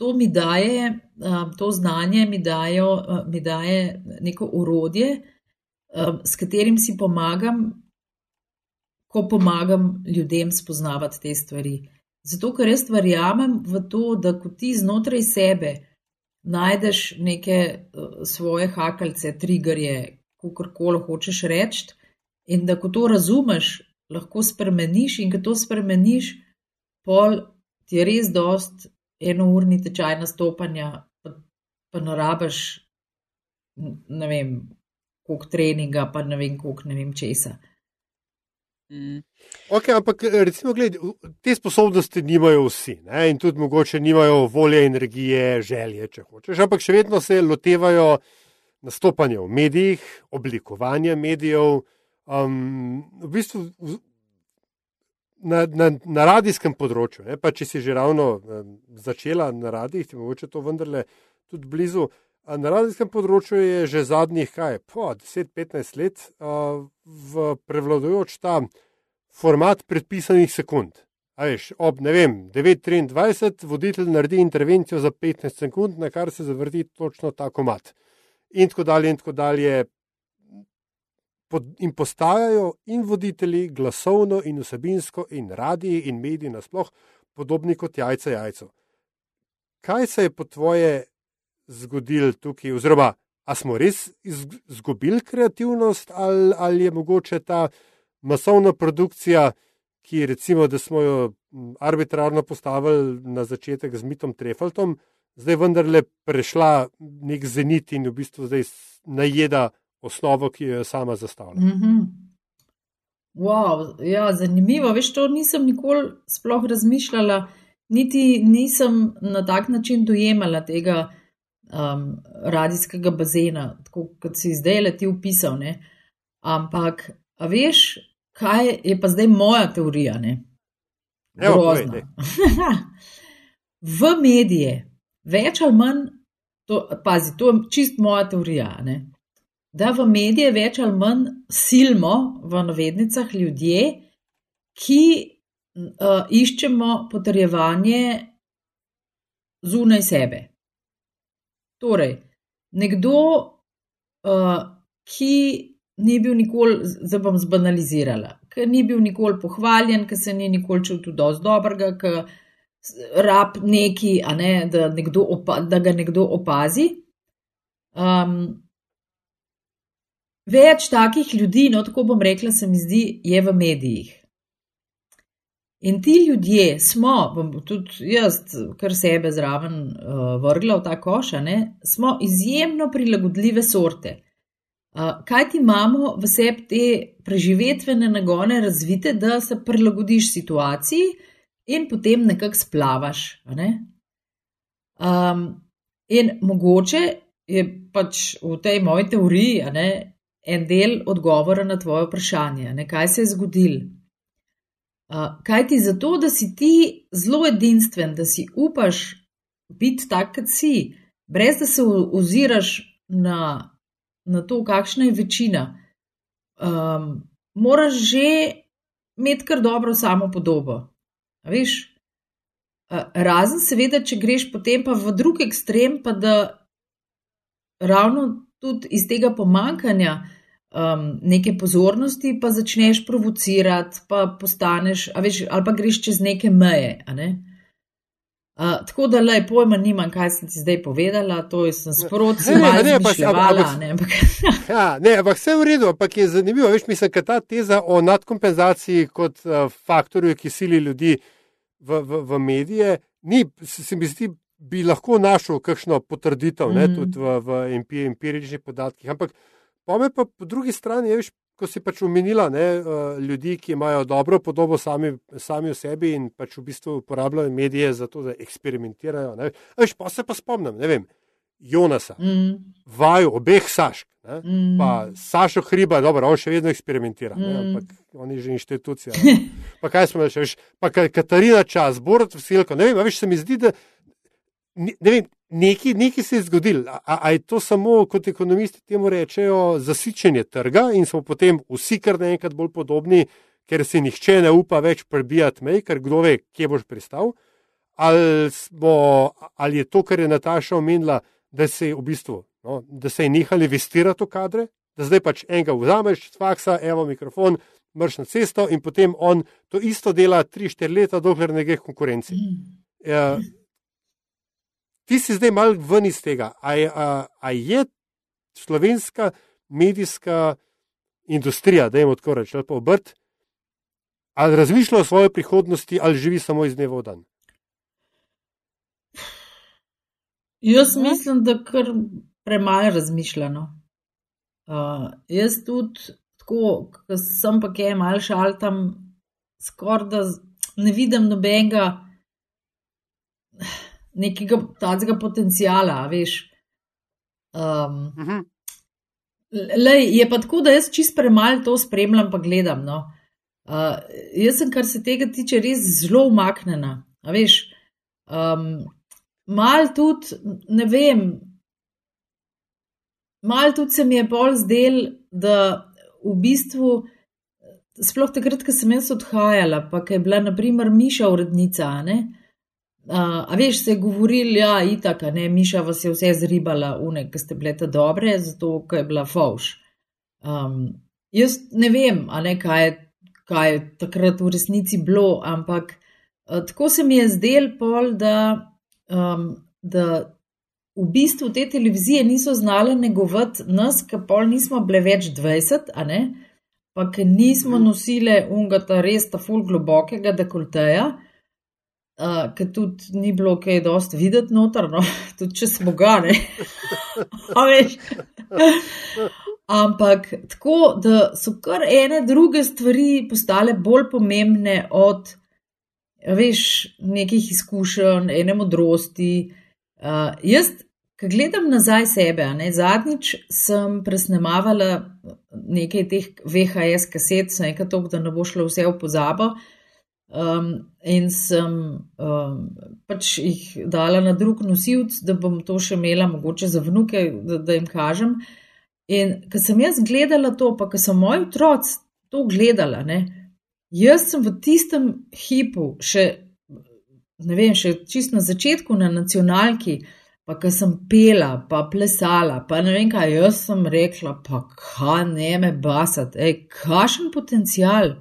to mi daje, uh, to znanje mi, dajo, uh, mi daje neko urodje, Um, s katerim si pomagam, ko pomagam ljudem spoznavati te stvari. Zato, ker res verjamem v to, da ko ti znotraj sebe najdeš neke uh, svoje hakalce, triggerje, kako koli hočeš reči, in da ko to razumeš, lahko spremeniš in ko to spremeniš, pol ti je res dost enourni tečaj nastopanja, pa, pa narabaš, ne vem, koliko treninga, pa ne vem, koliko ne vem česa. Mm. Okay, ampak recimo, gled, te sposobnosti nimajo vsi ne? in tudi mogoče nimajo volje, energije, želje, če hočeš. Ampak še vedno se lotevajo nastopanja v medijih, oblikovanja medijev. Um, v bistvu na, na, na radijskem področju, ne? pa če si že ravno um, začela na radijih, ti mogoče to vendarle tudi blizu. Na radijskem področju je že zadnjih, kaj, po 10-15 let, v prevladujoč ta format predpisanih sekund. Veš, ob vem, 9:23 voditelj naredi intervencijo za 15 sekund, na kar se zavrti točno ta komat. In tako dalje, in tako dalje. In postajajo in voditelji glasovno, in vsebinsko, in radiji, in mediji nasploh podobni kot jajce jajcev. Kaj se je po tvoje zgodili tukaj, oziroma ali smo res izgubili kreativnost, ali, ali je mogoče ta masovna produkcija, ki recimo, da smo jo arbitrarno postavili na začetek z mitom Trefaltom, zdaj vendarle prešla nek zenit in v bistvu zdaj najeda osnovo, ki jo je sama zastavila. Mm -hmm. Wow, ja, zanimivo. Veš, to nisem nikoli sploh razmišljala, niti nisem na tak način dojemala tega um, radijskega bazena, tako kot si zdaj le ti upisal. Ne? Ampak, a veš, kaj je pa zdaj moja teorija? Grozna. (laughs) v medije, več ali manj, to, pazi, to je čist moja teorija. Ne? Da v medije več ali manj silimo, v navednicah, ljudje, ki uh, iščemo potrjevanje zunaj sebe. Torej, nekdo, uh, ki ni bil nikoli, zdaj bom zbanalizirala, ki ni bil nikoli pohvaljen, ki se ni nikoli čutil dosti dobrega, ki rab neki, a ne, da, nekdo opa, da ga nekdo opazi. Um, več takih ljudi, no tako bom rekla, se mi zdi, je v medijih. In ti ljudje smo, bom tudi jaz, kar sebe zraven uh, vrgla v ta koša, ne, smo izjemno prilagodljive sorte. Uh, kaj ti imamo v sebi te preživetvene nagone razvite, da se prilagodiš situaciji in potem nekako splavaš. Ne? Um, in mogoče je pač v tej moji teoriji ne, en del odgovora na tvoje vprašanje, ne, kaj se je zgodilo. Kaj ti zato, da si ti zelo edinstven, da si upaš biti tak, kot si, brez da se oziraš na na to, kakšna je večina, um, moraš že imeti kar dobro samo podobo. Veš? Razen, seveda, če greš potem pa v drug ekstrem, pa da ravno tudi iz tega pomankanja um, neke pozornosti, pa začneš provocirati, pa postaneš, veš, ali pa greš čez neke meje. Ne? tako da, le pojma nimam, kaj sem ti zdaj povedala, to je sem sproti, ne, ne, ne, pa se. Ne, ampak. (laughs) ja, ne, ampak vse v redu, ampak je zanimivo, veš, mislim, da ta teza o nadkompenzaciji kot uh, faktorju, ki sili ljudi v, v, v medije, ni, se mi zdi, bi lahko našel kakšno potrditev, mm -hmm. ne, tudi v, v empiričnih podatkih. Ampak pa me pa po drugi strani, je, veš, ko si pač omenila ne, uh, ljudi, ki imajo dobro podobo sami, sami v sebi in pač v bistvu uporabljajo medije za to, da eksperimentirajo. Veš, pa se pa spomnim, ne vem, Jonasa, mm. vaju, obeh Sašk. Ne, mm. Pa Sašo hriba, dobro, on še vedno eksperimentira, mm. ne, ampak on je že inštitucija. Ne. (laughs) Pa kaj smo še, veš, pa Katarina čas, Borod v Silko, ne vem, veš, se mi zdi, da ne vem, Nekaj, nekaj se je zgodilo. A, a je to samo, kot ekonomisti temu rečejo, zasičenje trga in smo potem vsi kar naenkrat bolj podobni, ker se nihče ne upa več prebijati mej, ker kdo ve, kje boš pristal. Ali, smo, ali je to, kar je Nataša omenila, da se je v bistvu, no, da se je nehali investirati v kadre, da zdaj pač enega vzameš, faksa, evo mikrofon, mrš na cesto in potem on to isto dela 3-4 leta, dokler ne gre konkurenci. Mm. Ja, ti si zdaj mal ven iz tega. A je, a, a je slovenska medijska industrija, da jim tako rečem, ali pa obrt, ali razmišlja o svoji prihodnosti, ali živi samo iz dneva v dan? Jaz mislim, da kar premalo razmišljano. Uh, jaz tudi, tako, ko sem pa kaj mal šaltam, skoraj da ne vidim nobenega nekega tacega potencijala, veš. Um, uh -huh. lej, je pa tako, da jaz čist premalo to spremljam, pa gledam. No. Uh, jaz sem, kar se tega tiče, res zelo umaknjena. Veš, um, mal tudi, ne vem, mal tudi se mi je bolj zdel, da v bistvu. Sploh takrat, ko sem jaz odhajala, pa je bila, naprimer, Miša urednica, ne, uh, a veš, se je govorili, ja, itak, ne, Miša vas je vse zribala, une, ki ste bile ta dobre, zato, ker je bila fauš. Um, jaz ne vem, a ne, kaj je, kaj je takrat v resnici bilo, ampak uh, tako se mi je zdel pol, da, um, da v bistvu te televizije niso znale negovati nas, ki pol nismo bile več 20, a ne, pa ki nismo mhm. nosile unga ta res ta ful globokega dekolteja uh, ker tudi ni bilo kaj dosti videti noter, no, (laughs) tudi če smo ga, ne. (laughs) (laughs) Ampak tako, da so kar ene druge stvari postale bolj pomembne od, veš, nekih izkušenj, ene modrosti. Uh, jaz, ko gledam nazaj sebe, ne, zadnjič sem presnemavala nekaj teh VHS kaset, nekaj to, da ne bo šlo vse v pozabo. Um, in sem um, pač jih dala na drug nosilc, da bom to še imela, mogoče za vnuke, da, da jim kažem. In ko sem jaz gledala to, pa ko so moji otroci to gledali, ne, jaz sem v tistem hipu, še, ne vem, še čist na začetku na nacionalki, pa ko sem pela, pa plesala, pa ne vem kaj, jaz sem rekla, pa kaj ne me basati, ej, kakšen potencial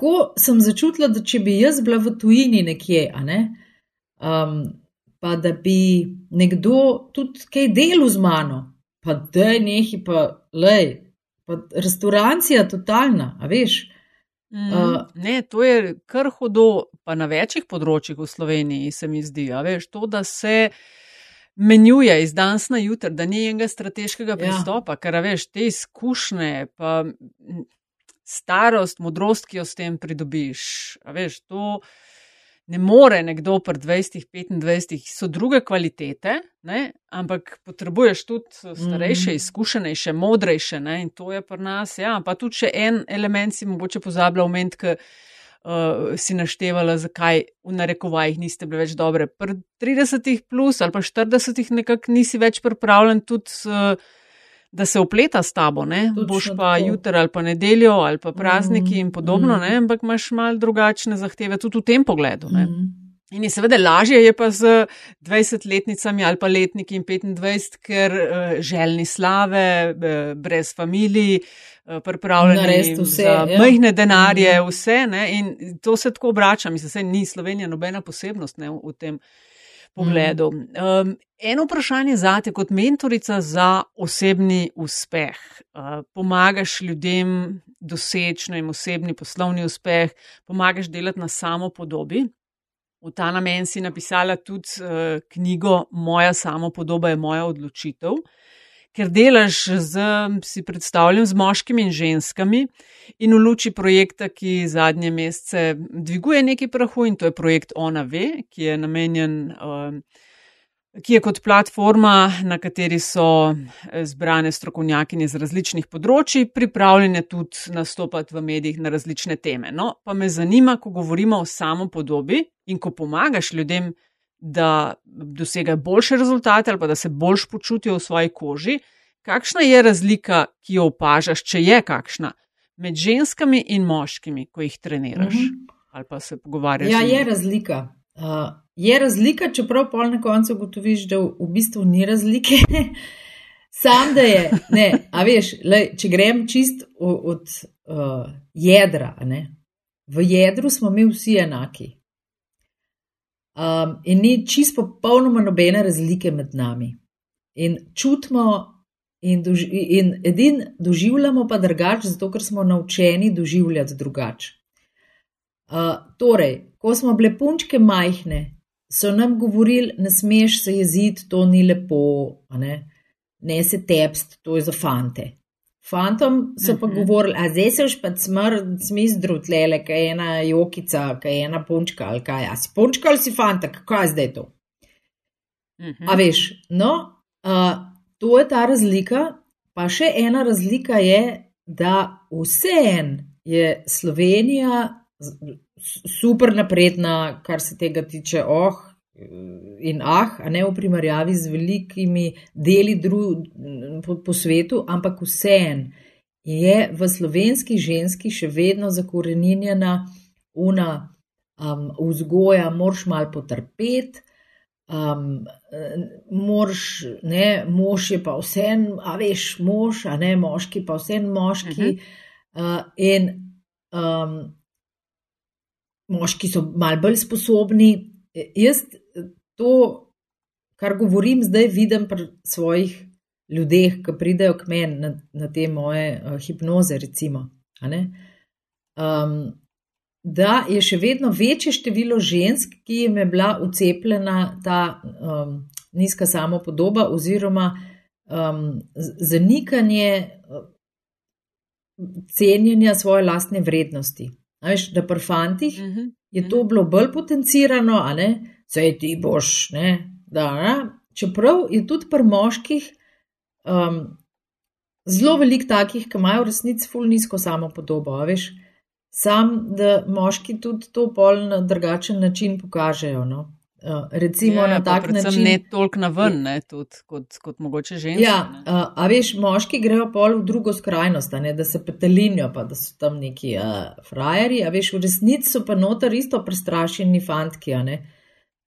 tako sem začutila, da če bi jaz bila v tujini nekje, ne, um, pa da bi nekdo tudi kaj delal z mano, pa da je nekaj, pa lej, pa restauracija totalna, a veš. Mm, uh, ne, to je kar hudo, pa na večjih področjih v Sloveniji se mi zdi. Veš, to, da se menjuje iz danes na jutr, da ni enega strateškega ja. pristopa, ja. ker veš, te izkušnje, pa starost, modrost, ki jo s tem pridobiš. Veš, to ne more nekdo pri 20-25, so druge kvalitete, ne? ampak potrebuješ tudi starejše, mm. izkušenejše, modrejše. Ne? In to je pri nas. Ja, pa tudi še en element si mogoče pozablja omeniti uh, si naštevala, zakaj v narekovajih niste bili več dobre. Pri 30 plus ali pa 40 nekako nisi več pripravljen tudi. Uh, Da se opleta s tabo, ne? boš pa jutri ali pa nedeljo ali pa prazniki mm, in podobno, mm. ampak imaš mal drugačne zahteve tudi v tem pogledu. Mm. In je seveda lažje je pa z 20-letnicami ali pa letniki in 25, ker uh, željni slave, uh, brez familiji, uh, Eh, pripravljeni vse, za ja. majhne denarje, mhm. vse. Ne? In to se tako obrača, mislim, da ni Slovenija nobena posebnost ne, v tem pogledu. Um, eno vprašanje za te, kot mentorica za osebni uspeh. Uh, pomagaš ljudem doseči jim osebni poslovni uspeh, pomagaš delati na samo podobi. V ta namen si napisala tudi uh, knjigo Moja samo podoba je moja odločitev. Uh, ker delaš z, si predstavljam, z moškimi in ženskami in v luči projekta, ki zadnje mesece dviguje nekaj prahu in to je projekt Ona Ve, ki je namenjen. Um, Ki je kot platforma, na kateri so eh, zbrane strokovnjakinje z različnih področji, pripravljene tudi nastopati v medijih na različne teme. No, pa me zanima, ko govorimo o samopodobi in ko pomagaš ljudem da dosegajo boljše rezultate ali da se boljš počutijo v svoji koži. Kakšna je razlika, ki jo opažaš, če je kakšna, med ženskami in moškimi, ko jih treniraš mm -hmm. ali pa se pogovarjaš? Ja, je razlika. Uh, je razlika, čeprav pol na koncu ugotoviš, da v, v bistvu ni razlike. (laughs) Sam da je, ne, a veš, le, če grem čist od, od uh, jedra, ne, v jedru smo mi vsi enaki. Um, in ni čisto popolnoma nobene razlike med nami. In čutimo, in, doži, in edin doživljamo pa drugače, zato ker smo naučeni doživljati drugače. Uh, torej, ko smo bile punčke majhne, so nam govorili, ne smeš se jeziti, to ni lepo, ne? ne se tepst, to je za fante. Fantom so pa uh mhm. -huh. govorili, a zdaj se už pa smrt, smizdru tlele, kaj je ena jokica, kaj je ena punčka ali kaj. A si punčka ali si fanta, kako je zdaj to? Uh -huh. A veš, no, uh, to je ta razlika. Pa še ena razlika je, da vseen je Slovenija super napredna, kar se tega tiče, oh, in ah, a ne v primerjavi z velikimi deli dru, po, po svetu, ampak vseen je v slovenski ženski še vedno zakorenjena una um, vzgoja, moraš mal potrpeti. Um, mož, ne, mož je pa vseen, a veš, mož, a ne moški, pa vseen moški. Uh -huh. uh, in um, moški so mal bolj sposobni. Jaz to, kar govorim zdaj, vidim pri svojih ljudeh, ki pridejo k meni na, na te moje uh, hipnoze, recimo. Um, da je še vedno večje število censk, ki jim je bila ucepljena ta um, nizka samopodoba, oziroma um, zanikanje cenjenja svoje lastne vrednosti. Veš, da pri fantih uh mhm, -huh. je to mhm. bilo bolj potencirano, a ne, sej ti boš, ne, da, ne? čeprav je tudi pri moških um, zelo velik takih, ki imajo v resnici ful nizko samo podobo, veš, sam, da moški tudi to pol na drugačen način pokažejo, no. Uh, recimo ja, na tak način. Ne toliko na ven, ne, tudi kot, kot mogoče ženske. Ja, uh, a veš, moški grejo pol v drugo skrajnost, ne, da se petelinijo, pa da so tam neki uh, frajeri, a veš, v resnici so pa notar isto prestrašeni fantki, a ne.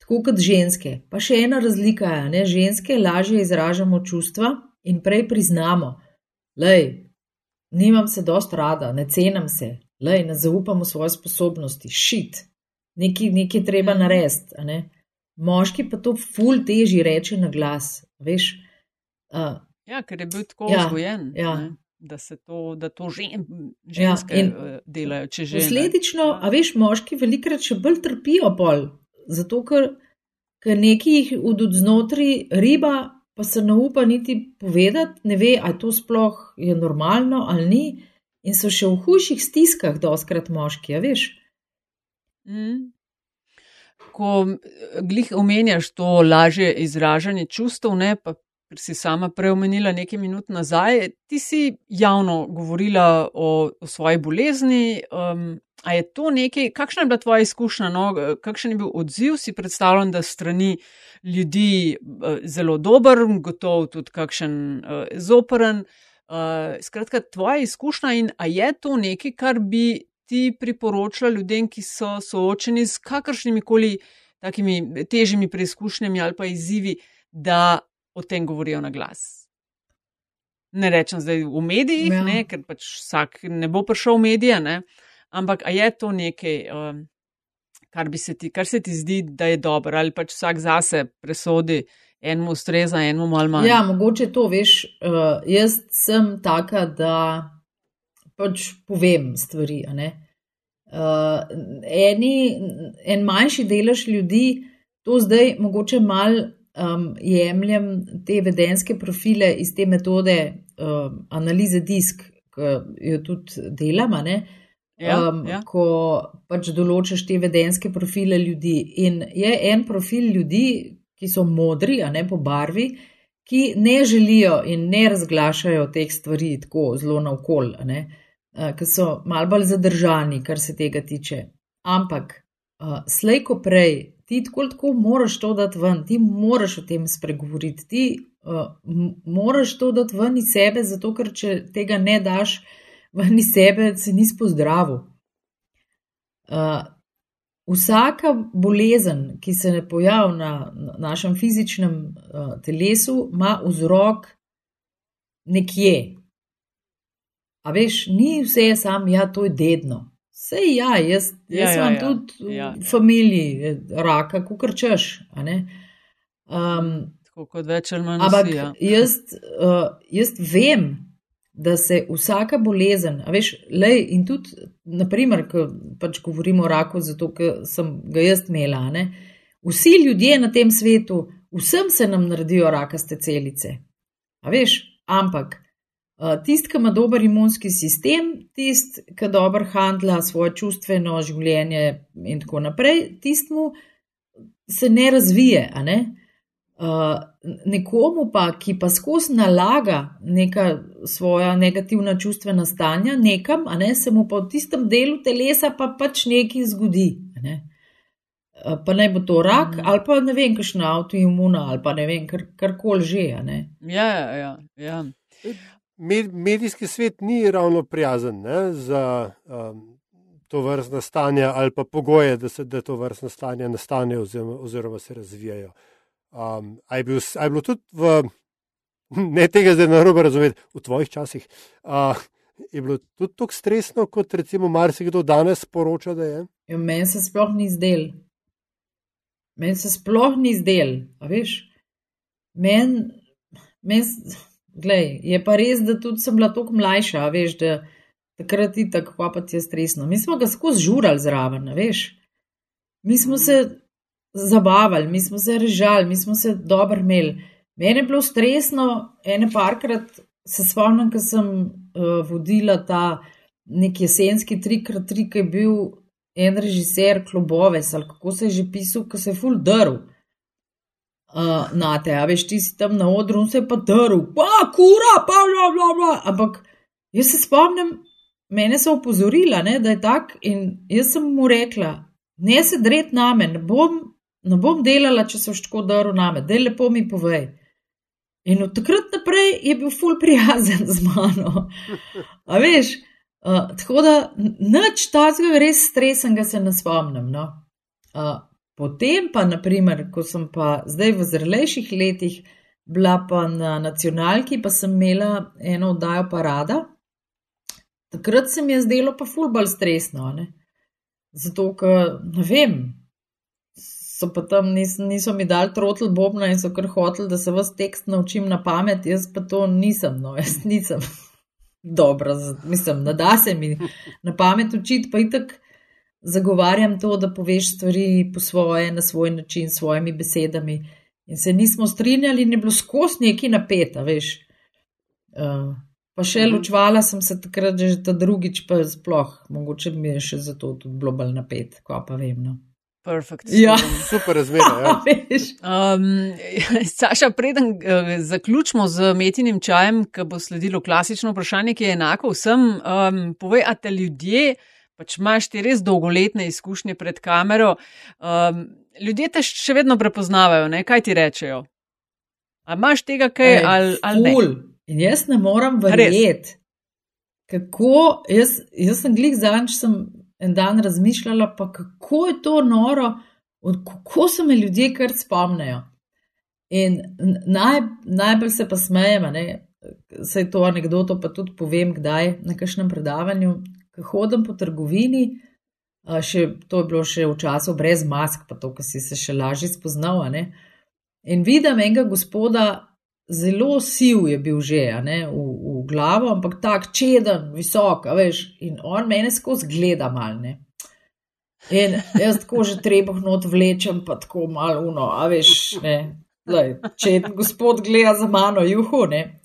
Tako kot ženske. Pa še ena razlika je, da ženske lažje izražamo čustva in prej priznamo, da nimam se dost rada, ne cenam se, lej, ne zaupam v svoje sposobnosti, šit, nekaj, nekaj treba narediti. Ne? Moški pa to ful teži reče na glas, veš. Uh, ja, ker je bil tako ja, vzgojen. Ja. Da se to, da to žen, ženske ja, delajo, če že. Posledično, a veš, moški velikrat še bolj trpijo pol, zato ker, ker nekih od znotraj riba, pa se ne upa niti povedati, ne ve, ali to sploh je normalno ali ni, in so še v hujših stiskah, doskrat moški, ja, veš. Mm. Ko glih omenjaš to lažje izražanje čustev, ne pa si sama preomenila nekaj minut nazaj, ti si javno govorila o, o svoji bolezni. Um, a je to nekaj, kakšna je bila tvoja izkušnja, no? kakšen je bil odziv? Si predstavljam, da strani ljudi uh, zelo dober, gotovo tudi kakšen uh, zoperen. Uh, skratka, tvoja izkušnja in a je to nekaj, kar bi ti priporočila ljudem, ki so soočeni s kakršnimi koli takimi težjimi preizkušnjami ali pa izzivi, da o tem govorijo na glas. Ne rečem zdaj v medijih, ja. ne, ker pač vsak ne bo prišel v medije, ne, ampak je to nekaj, um, kar, se ti, kar se ti zdi, da je dobro, ali pač vsak zase presodi, enemu ustreza, enemu malo manj. Ja, mogoče to veš. Uh, jaz sem taka, da pač povem stvari. Uh, eni, en manjši delež ljudi to zdaj mogoče malo um, jemljem te vedenske profile iz te metode um, analize disk, ki jo tudi delamo. Ja, um, ja. Ko pač določiš te vedenske profile ljudi. In je en profil ljudi, ki so modri, a ne po barvi, ki ne želijo in ne razglašajo teh stvari tako zelo na okol, ki so mal bolj zadržani, kar se tega tiče. Ampak uh, slejko prej ti tako, tako moraš to dati ven, ti moraš o tem spregovoriti, ti uh, moraš to dati ven iz sebe, zato ker če tega ne daš ven iz sebe, se nisi pozdravil. Vsaka bolezen, ki se ne pojavlja na, na našem fizičnem telesu, ima vzrok nekje. A veš, ni vse samo, ja, to je dedno. Sej ja, jaz, jaz ja, ja imam ja, ja. tudi ja. v familiji eh, raka, kukar češ. Um, Tako kot več ali manj. Ampak ja. jaz, uh, jaz vem, da se vsaka bolezen, a veš, lej in tudi, naprimer, ko pač govorimo o raku, zato ker sem ga jaz imela, ne, vsi ljudje na tem svetu, vsem se nam naredijo rakaste celice. A veš, ampak tisti, ki ima dober imunski sistem, tisti, ki dobro handla svoje čustveno življenje in tako naprej, tistmu se ne razvije. Ne? Uh, nekomu pa, ki pa skozi nalaga neka svoja negativna čustvena stanja nekam, ne se mu pa v tistem delu telesa pa pač nekaj zgodi. Ne? Uh, pa naj bo to rak mm. ali pa ne vem, kakšna avtoimuna ali pa ne vem, kar, karkoli že. Ja, ja, ja med, medijski svet ni ravno prijazen ne, za um, to vrstno stanje ali pa pogoje, da se da to vrstno stanje nastane oziroma, oziroma se razvijajo. Um, a, je bil, a je bilo tudi v, (laughs) ne tega zdaj na robe razumeti, v tvojih časih, uh, je bilo tudi tako stresno, kot recimo marsikdo danes poroča, da je? Ja, meni se sploh ni zdel. Meni se sploh ni zdel, a veš? Meni. Men, Glej, je pa res, da tudi sem bila tako mlajša, veš, da takrat ti tako pa ti je stresno. Mi smo ga skozi žurali zraven, veš. Mi smo se zabavali, mi smo se režali, mi smo se dobro imeli. Mene je bilo stresno, ene parkrat se spomnim, ko sem uh, vodila ta nek jesenski 3x3, ki je bil en režiser Klobovec ali kako se je že pisal, ko se je full drl uh, na te, a veš, ti si tam na odru in se je pa drl, pa kura, pa bla bla bla. Ampak jaz se spomnim, mene so opozorila, ne, da je tak in jaz sem mu rekla, ne se dret name, ne bom, ne bom delala, če so tako drl name, da lepo mi povej. In od takrat naprej je bil ful prijazen (laughs) z mano. A veš, uh, tako da nič tazga res stresenga se ne spomnim. No? Uh, Potem pa, naprimer, ko sem pa zdaj v zrelejših letih bila pa na nacionalki, pa sem imela eno oddajo parada, takrat se mi je zdelo pa fulbal stresno. Ne? Zato, ker ne vem, so pa tam nis, niso mi dali trotl bobna in so kar hoteli, da se vas tekst naučim na pamet, jaz pa to nisem, no, jaz nisem (laughs) dobra, mislim, da da se mi na pamet učiti, pa itak zagovarjam to, da poveš stvari po svoje, na svoj način, s svojimi besedami. In se nismo strinjali, in je bilo skozi neki napeta, veš. Uh, pa še mhm. ločvala sem se takrat, že ta drugič, pa sploh, mogoče mi je še zato tudi bilo bolj napet, ko pa vem. No. Perfect. Ja. Super (laughs) razmere. Ja. (laughs) um, (laughs) Saša, preden uh, zaključimo z metinim čajem, ki bo sledilo klasično vprašanje, ki je enako vsem, um, povej, a te ljudje, pač imaš ti res dolgoletne izkušnje pred kamero, um, ljudje te še vedno prepoznavajo, ne? kaj ti rečejo? A imaš tega kaj Ej, ali, ali ne? In jaz ne moram verjeti, kako, jaz, jaz sem glik zanč, sem en dan razmišljala, pa kako je to noro, kako se me ljudje kar spomnijo. In naj, najbolj se pa smejem, da je to anegdoto, pa tudi povem, kdaj na kakšnem predavanju, ko hodim po trgovini. Še, to je bilo še v času brez mask, pa to, ki si se še lažje spoznal. In vidim enega gospoda, zelo siv je bil že ne, v, v glavo, ampak tako čeden, visok, veš, in on mene skozi gleda malne. In jaz tako že treba not vlečem, pa tako malo uno, a veš, ne, lej, če gospod gleda za mano, juhu, ne.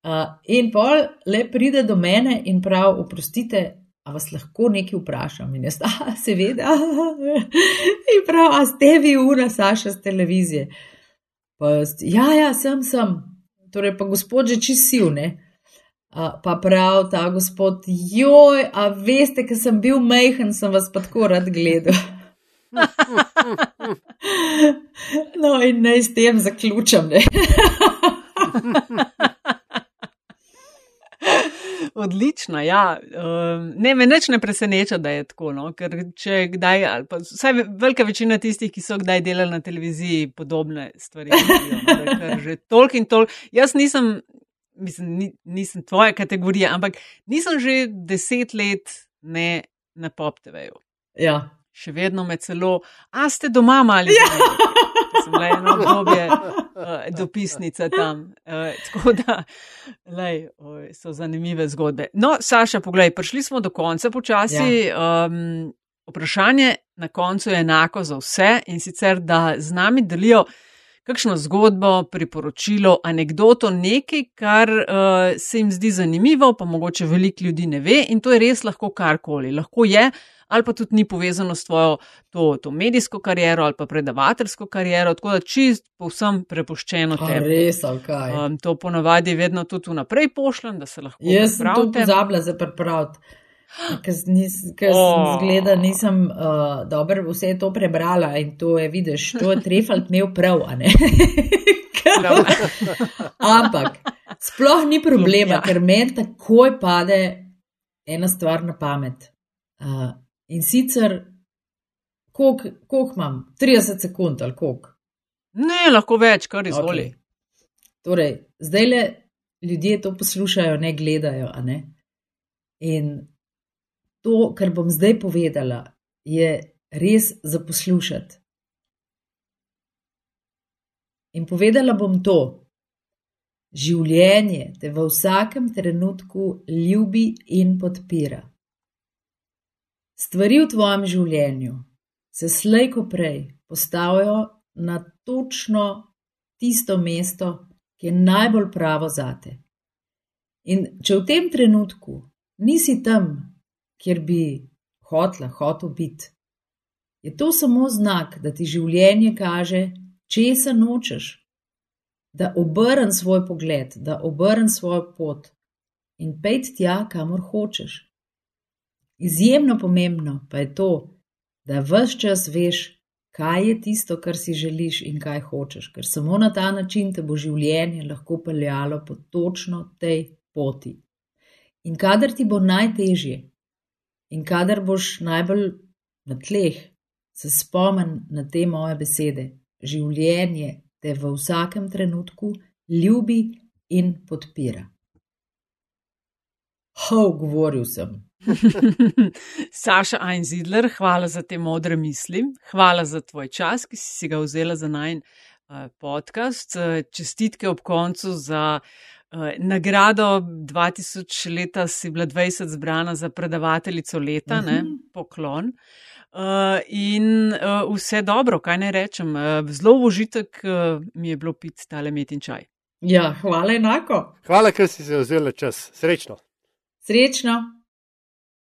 Uh, in pol le pride do mene in prav, oprostite, a vas lahko nekaj vprašam. In jaz, a seveda, (laughs) in prav, a ste vi ura, Saša, z televizije. Pa, ja, ja, sem, sem. Torej, pa gospod že čisil, ne. Uh, pa prav ta gospod, joj, a veste, ker sem bil mehen, sem vas pa tako rad gledal. (laughs) no, in naj s tem zaključam. (laughs) Odlično, ja. Um, ne, me neč ne preseneča, da je tako. No? Ker če kdaj, ali pa vsaj velika večina tistih, ki so kdaj delali na televiziji, podobne stvari. No? Že toliko in toliko. Jaz nisem, mislim, nisem tvoja kategorija, ampak nisem že deset let ne na pop TV-ju. Ja. Še vedno me celo, a ste doma mali. Ja sem le eno obdobje uh, dopisnica tam. Uh, tako da lej, oj, so zanimive zgodbe. No, Saša, poglej, prišli smo do konca počasi. Ja. Um, vprašanje na koncu je enako za vse in sicer, da z nami delijo. Kakšno zgodbo, priporočilo, anegdoto, nekaj, kar uh, se jim zdi zanimivo, pa mogoče veliko ljudi ne ve, in to je res lahko karkoli. Lahko je, uh, ali pa tudi ni povezano s tvojo to, to medijsko kariero ali pa predavateljsko kariero, tako da čist povsem prepuščeno tebi. Res, kaj. Um, to ponavadi vedno tudi vnaprej pošljem, da se lahko. Jaz sem to pozabila za pripraviti. Ker nis, oh. zgleda, nisem uh, dobro vse to prebrala in to je, vidiš, to je Trefalt imel prav, a ne? (laughs) Ampak sploh ni problema, ker meni takoj pade ena stvar na pamet. Uh, In sicer, koliko imam? 30 sekund ali koliko? Ne, lahko več, kar izvoli. Okay. Torej, zdaj le ljudje to poslušajo, ne gledajo. Ne? In to, kar bom zdaj povedala, je res za poslušati. In povedala bom to. Življenje te v vsakem trenutku ljubi in podpira. Stvari v tvojem življenju se slejko prej postavijo na točno tisto mesto, ki je najbolj pravo zate. In če v tem trenutku nisi tam, kjer bi hotla, hotel biti, je to samo znak, da ti življenje kaže, česa nočeš, da obrn svoj pogled, da obrn svojo pot in pejt tja, kamor hočeš. Izjemno pomembno pa je to, da vse čas veš, kaj je tisto, kar si želiš in kaj hočeš, ker samo na ta način te bo življenje lahko peljalo po točno tej poti. In kadar ti bo najtežje in kadar boš najbolj na tleh, se spomen na te moje besede. Življenje te v vsakem trenutku ljubi in podpira. Ho, govoril sem. (laughs) Saša Einzidler, hvala za te modre misli, hvala za tvoj čas, ki si ga vzela za najn uh, podcast. Čestitke ob koncu za Uh, nagrado 2000 leta si bila 20 zbrana za predavateljico leta, uh -huh. ne, mhm. poklon. Uh, in uh, vse dobro, kaj naj rečem. Uh, zelo užitek uh, mi je bilo piti tale met in čaj. Ja, hvala enako. Hvala, ker si se vzela čas. Srečno. Srečno.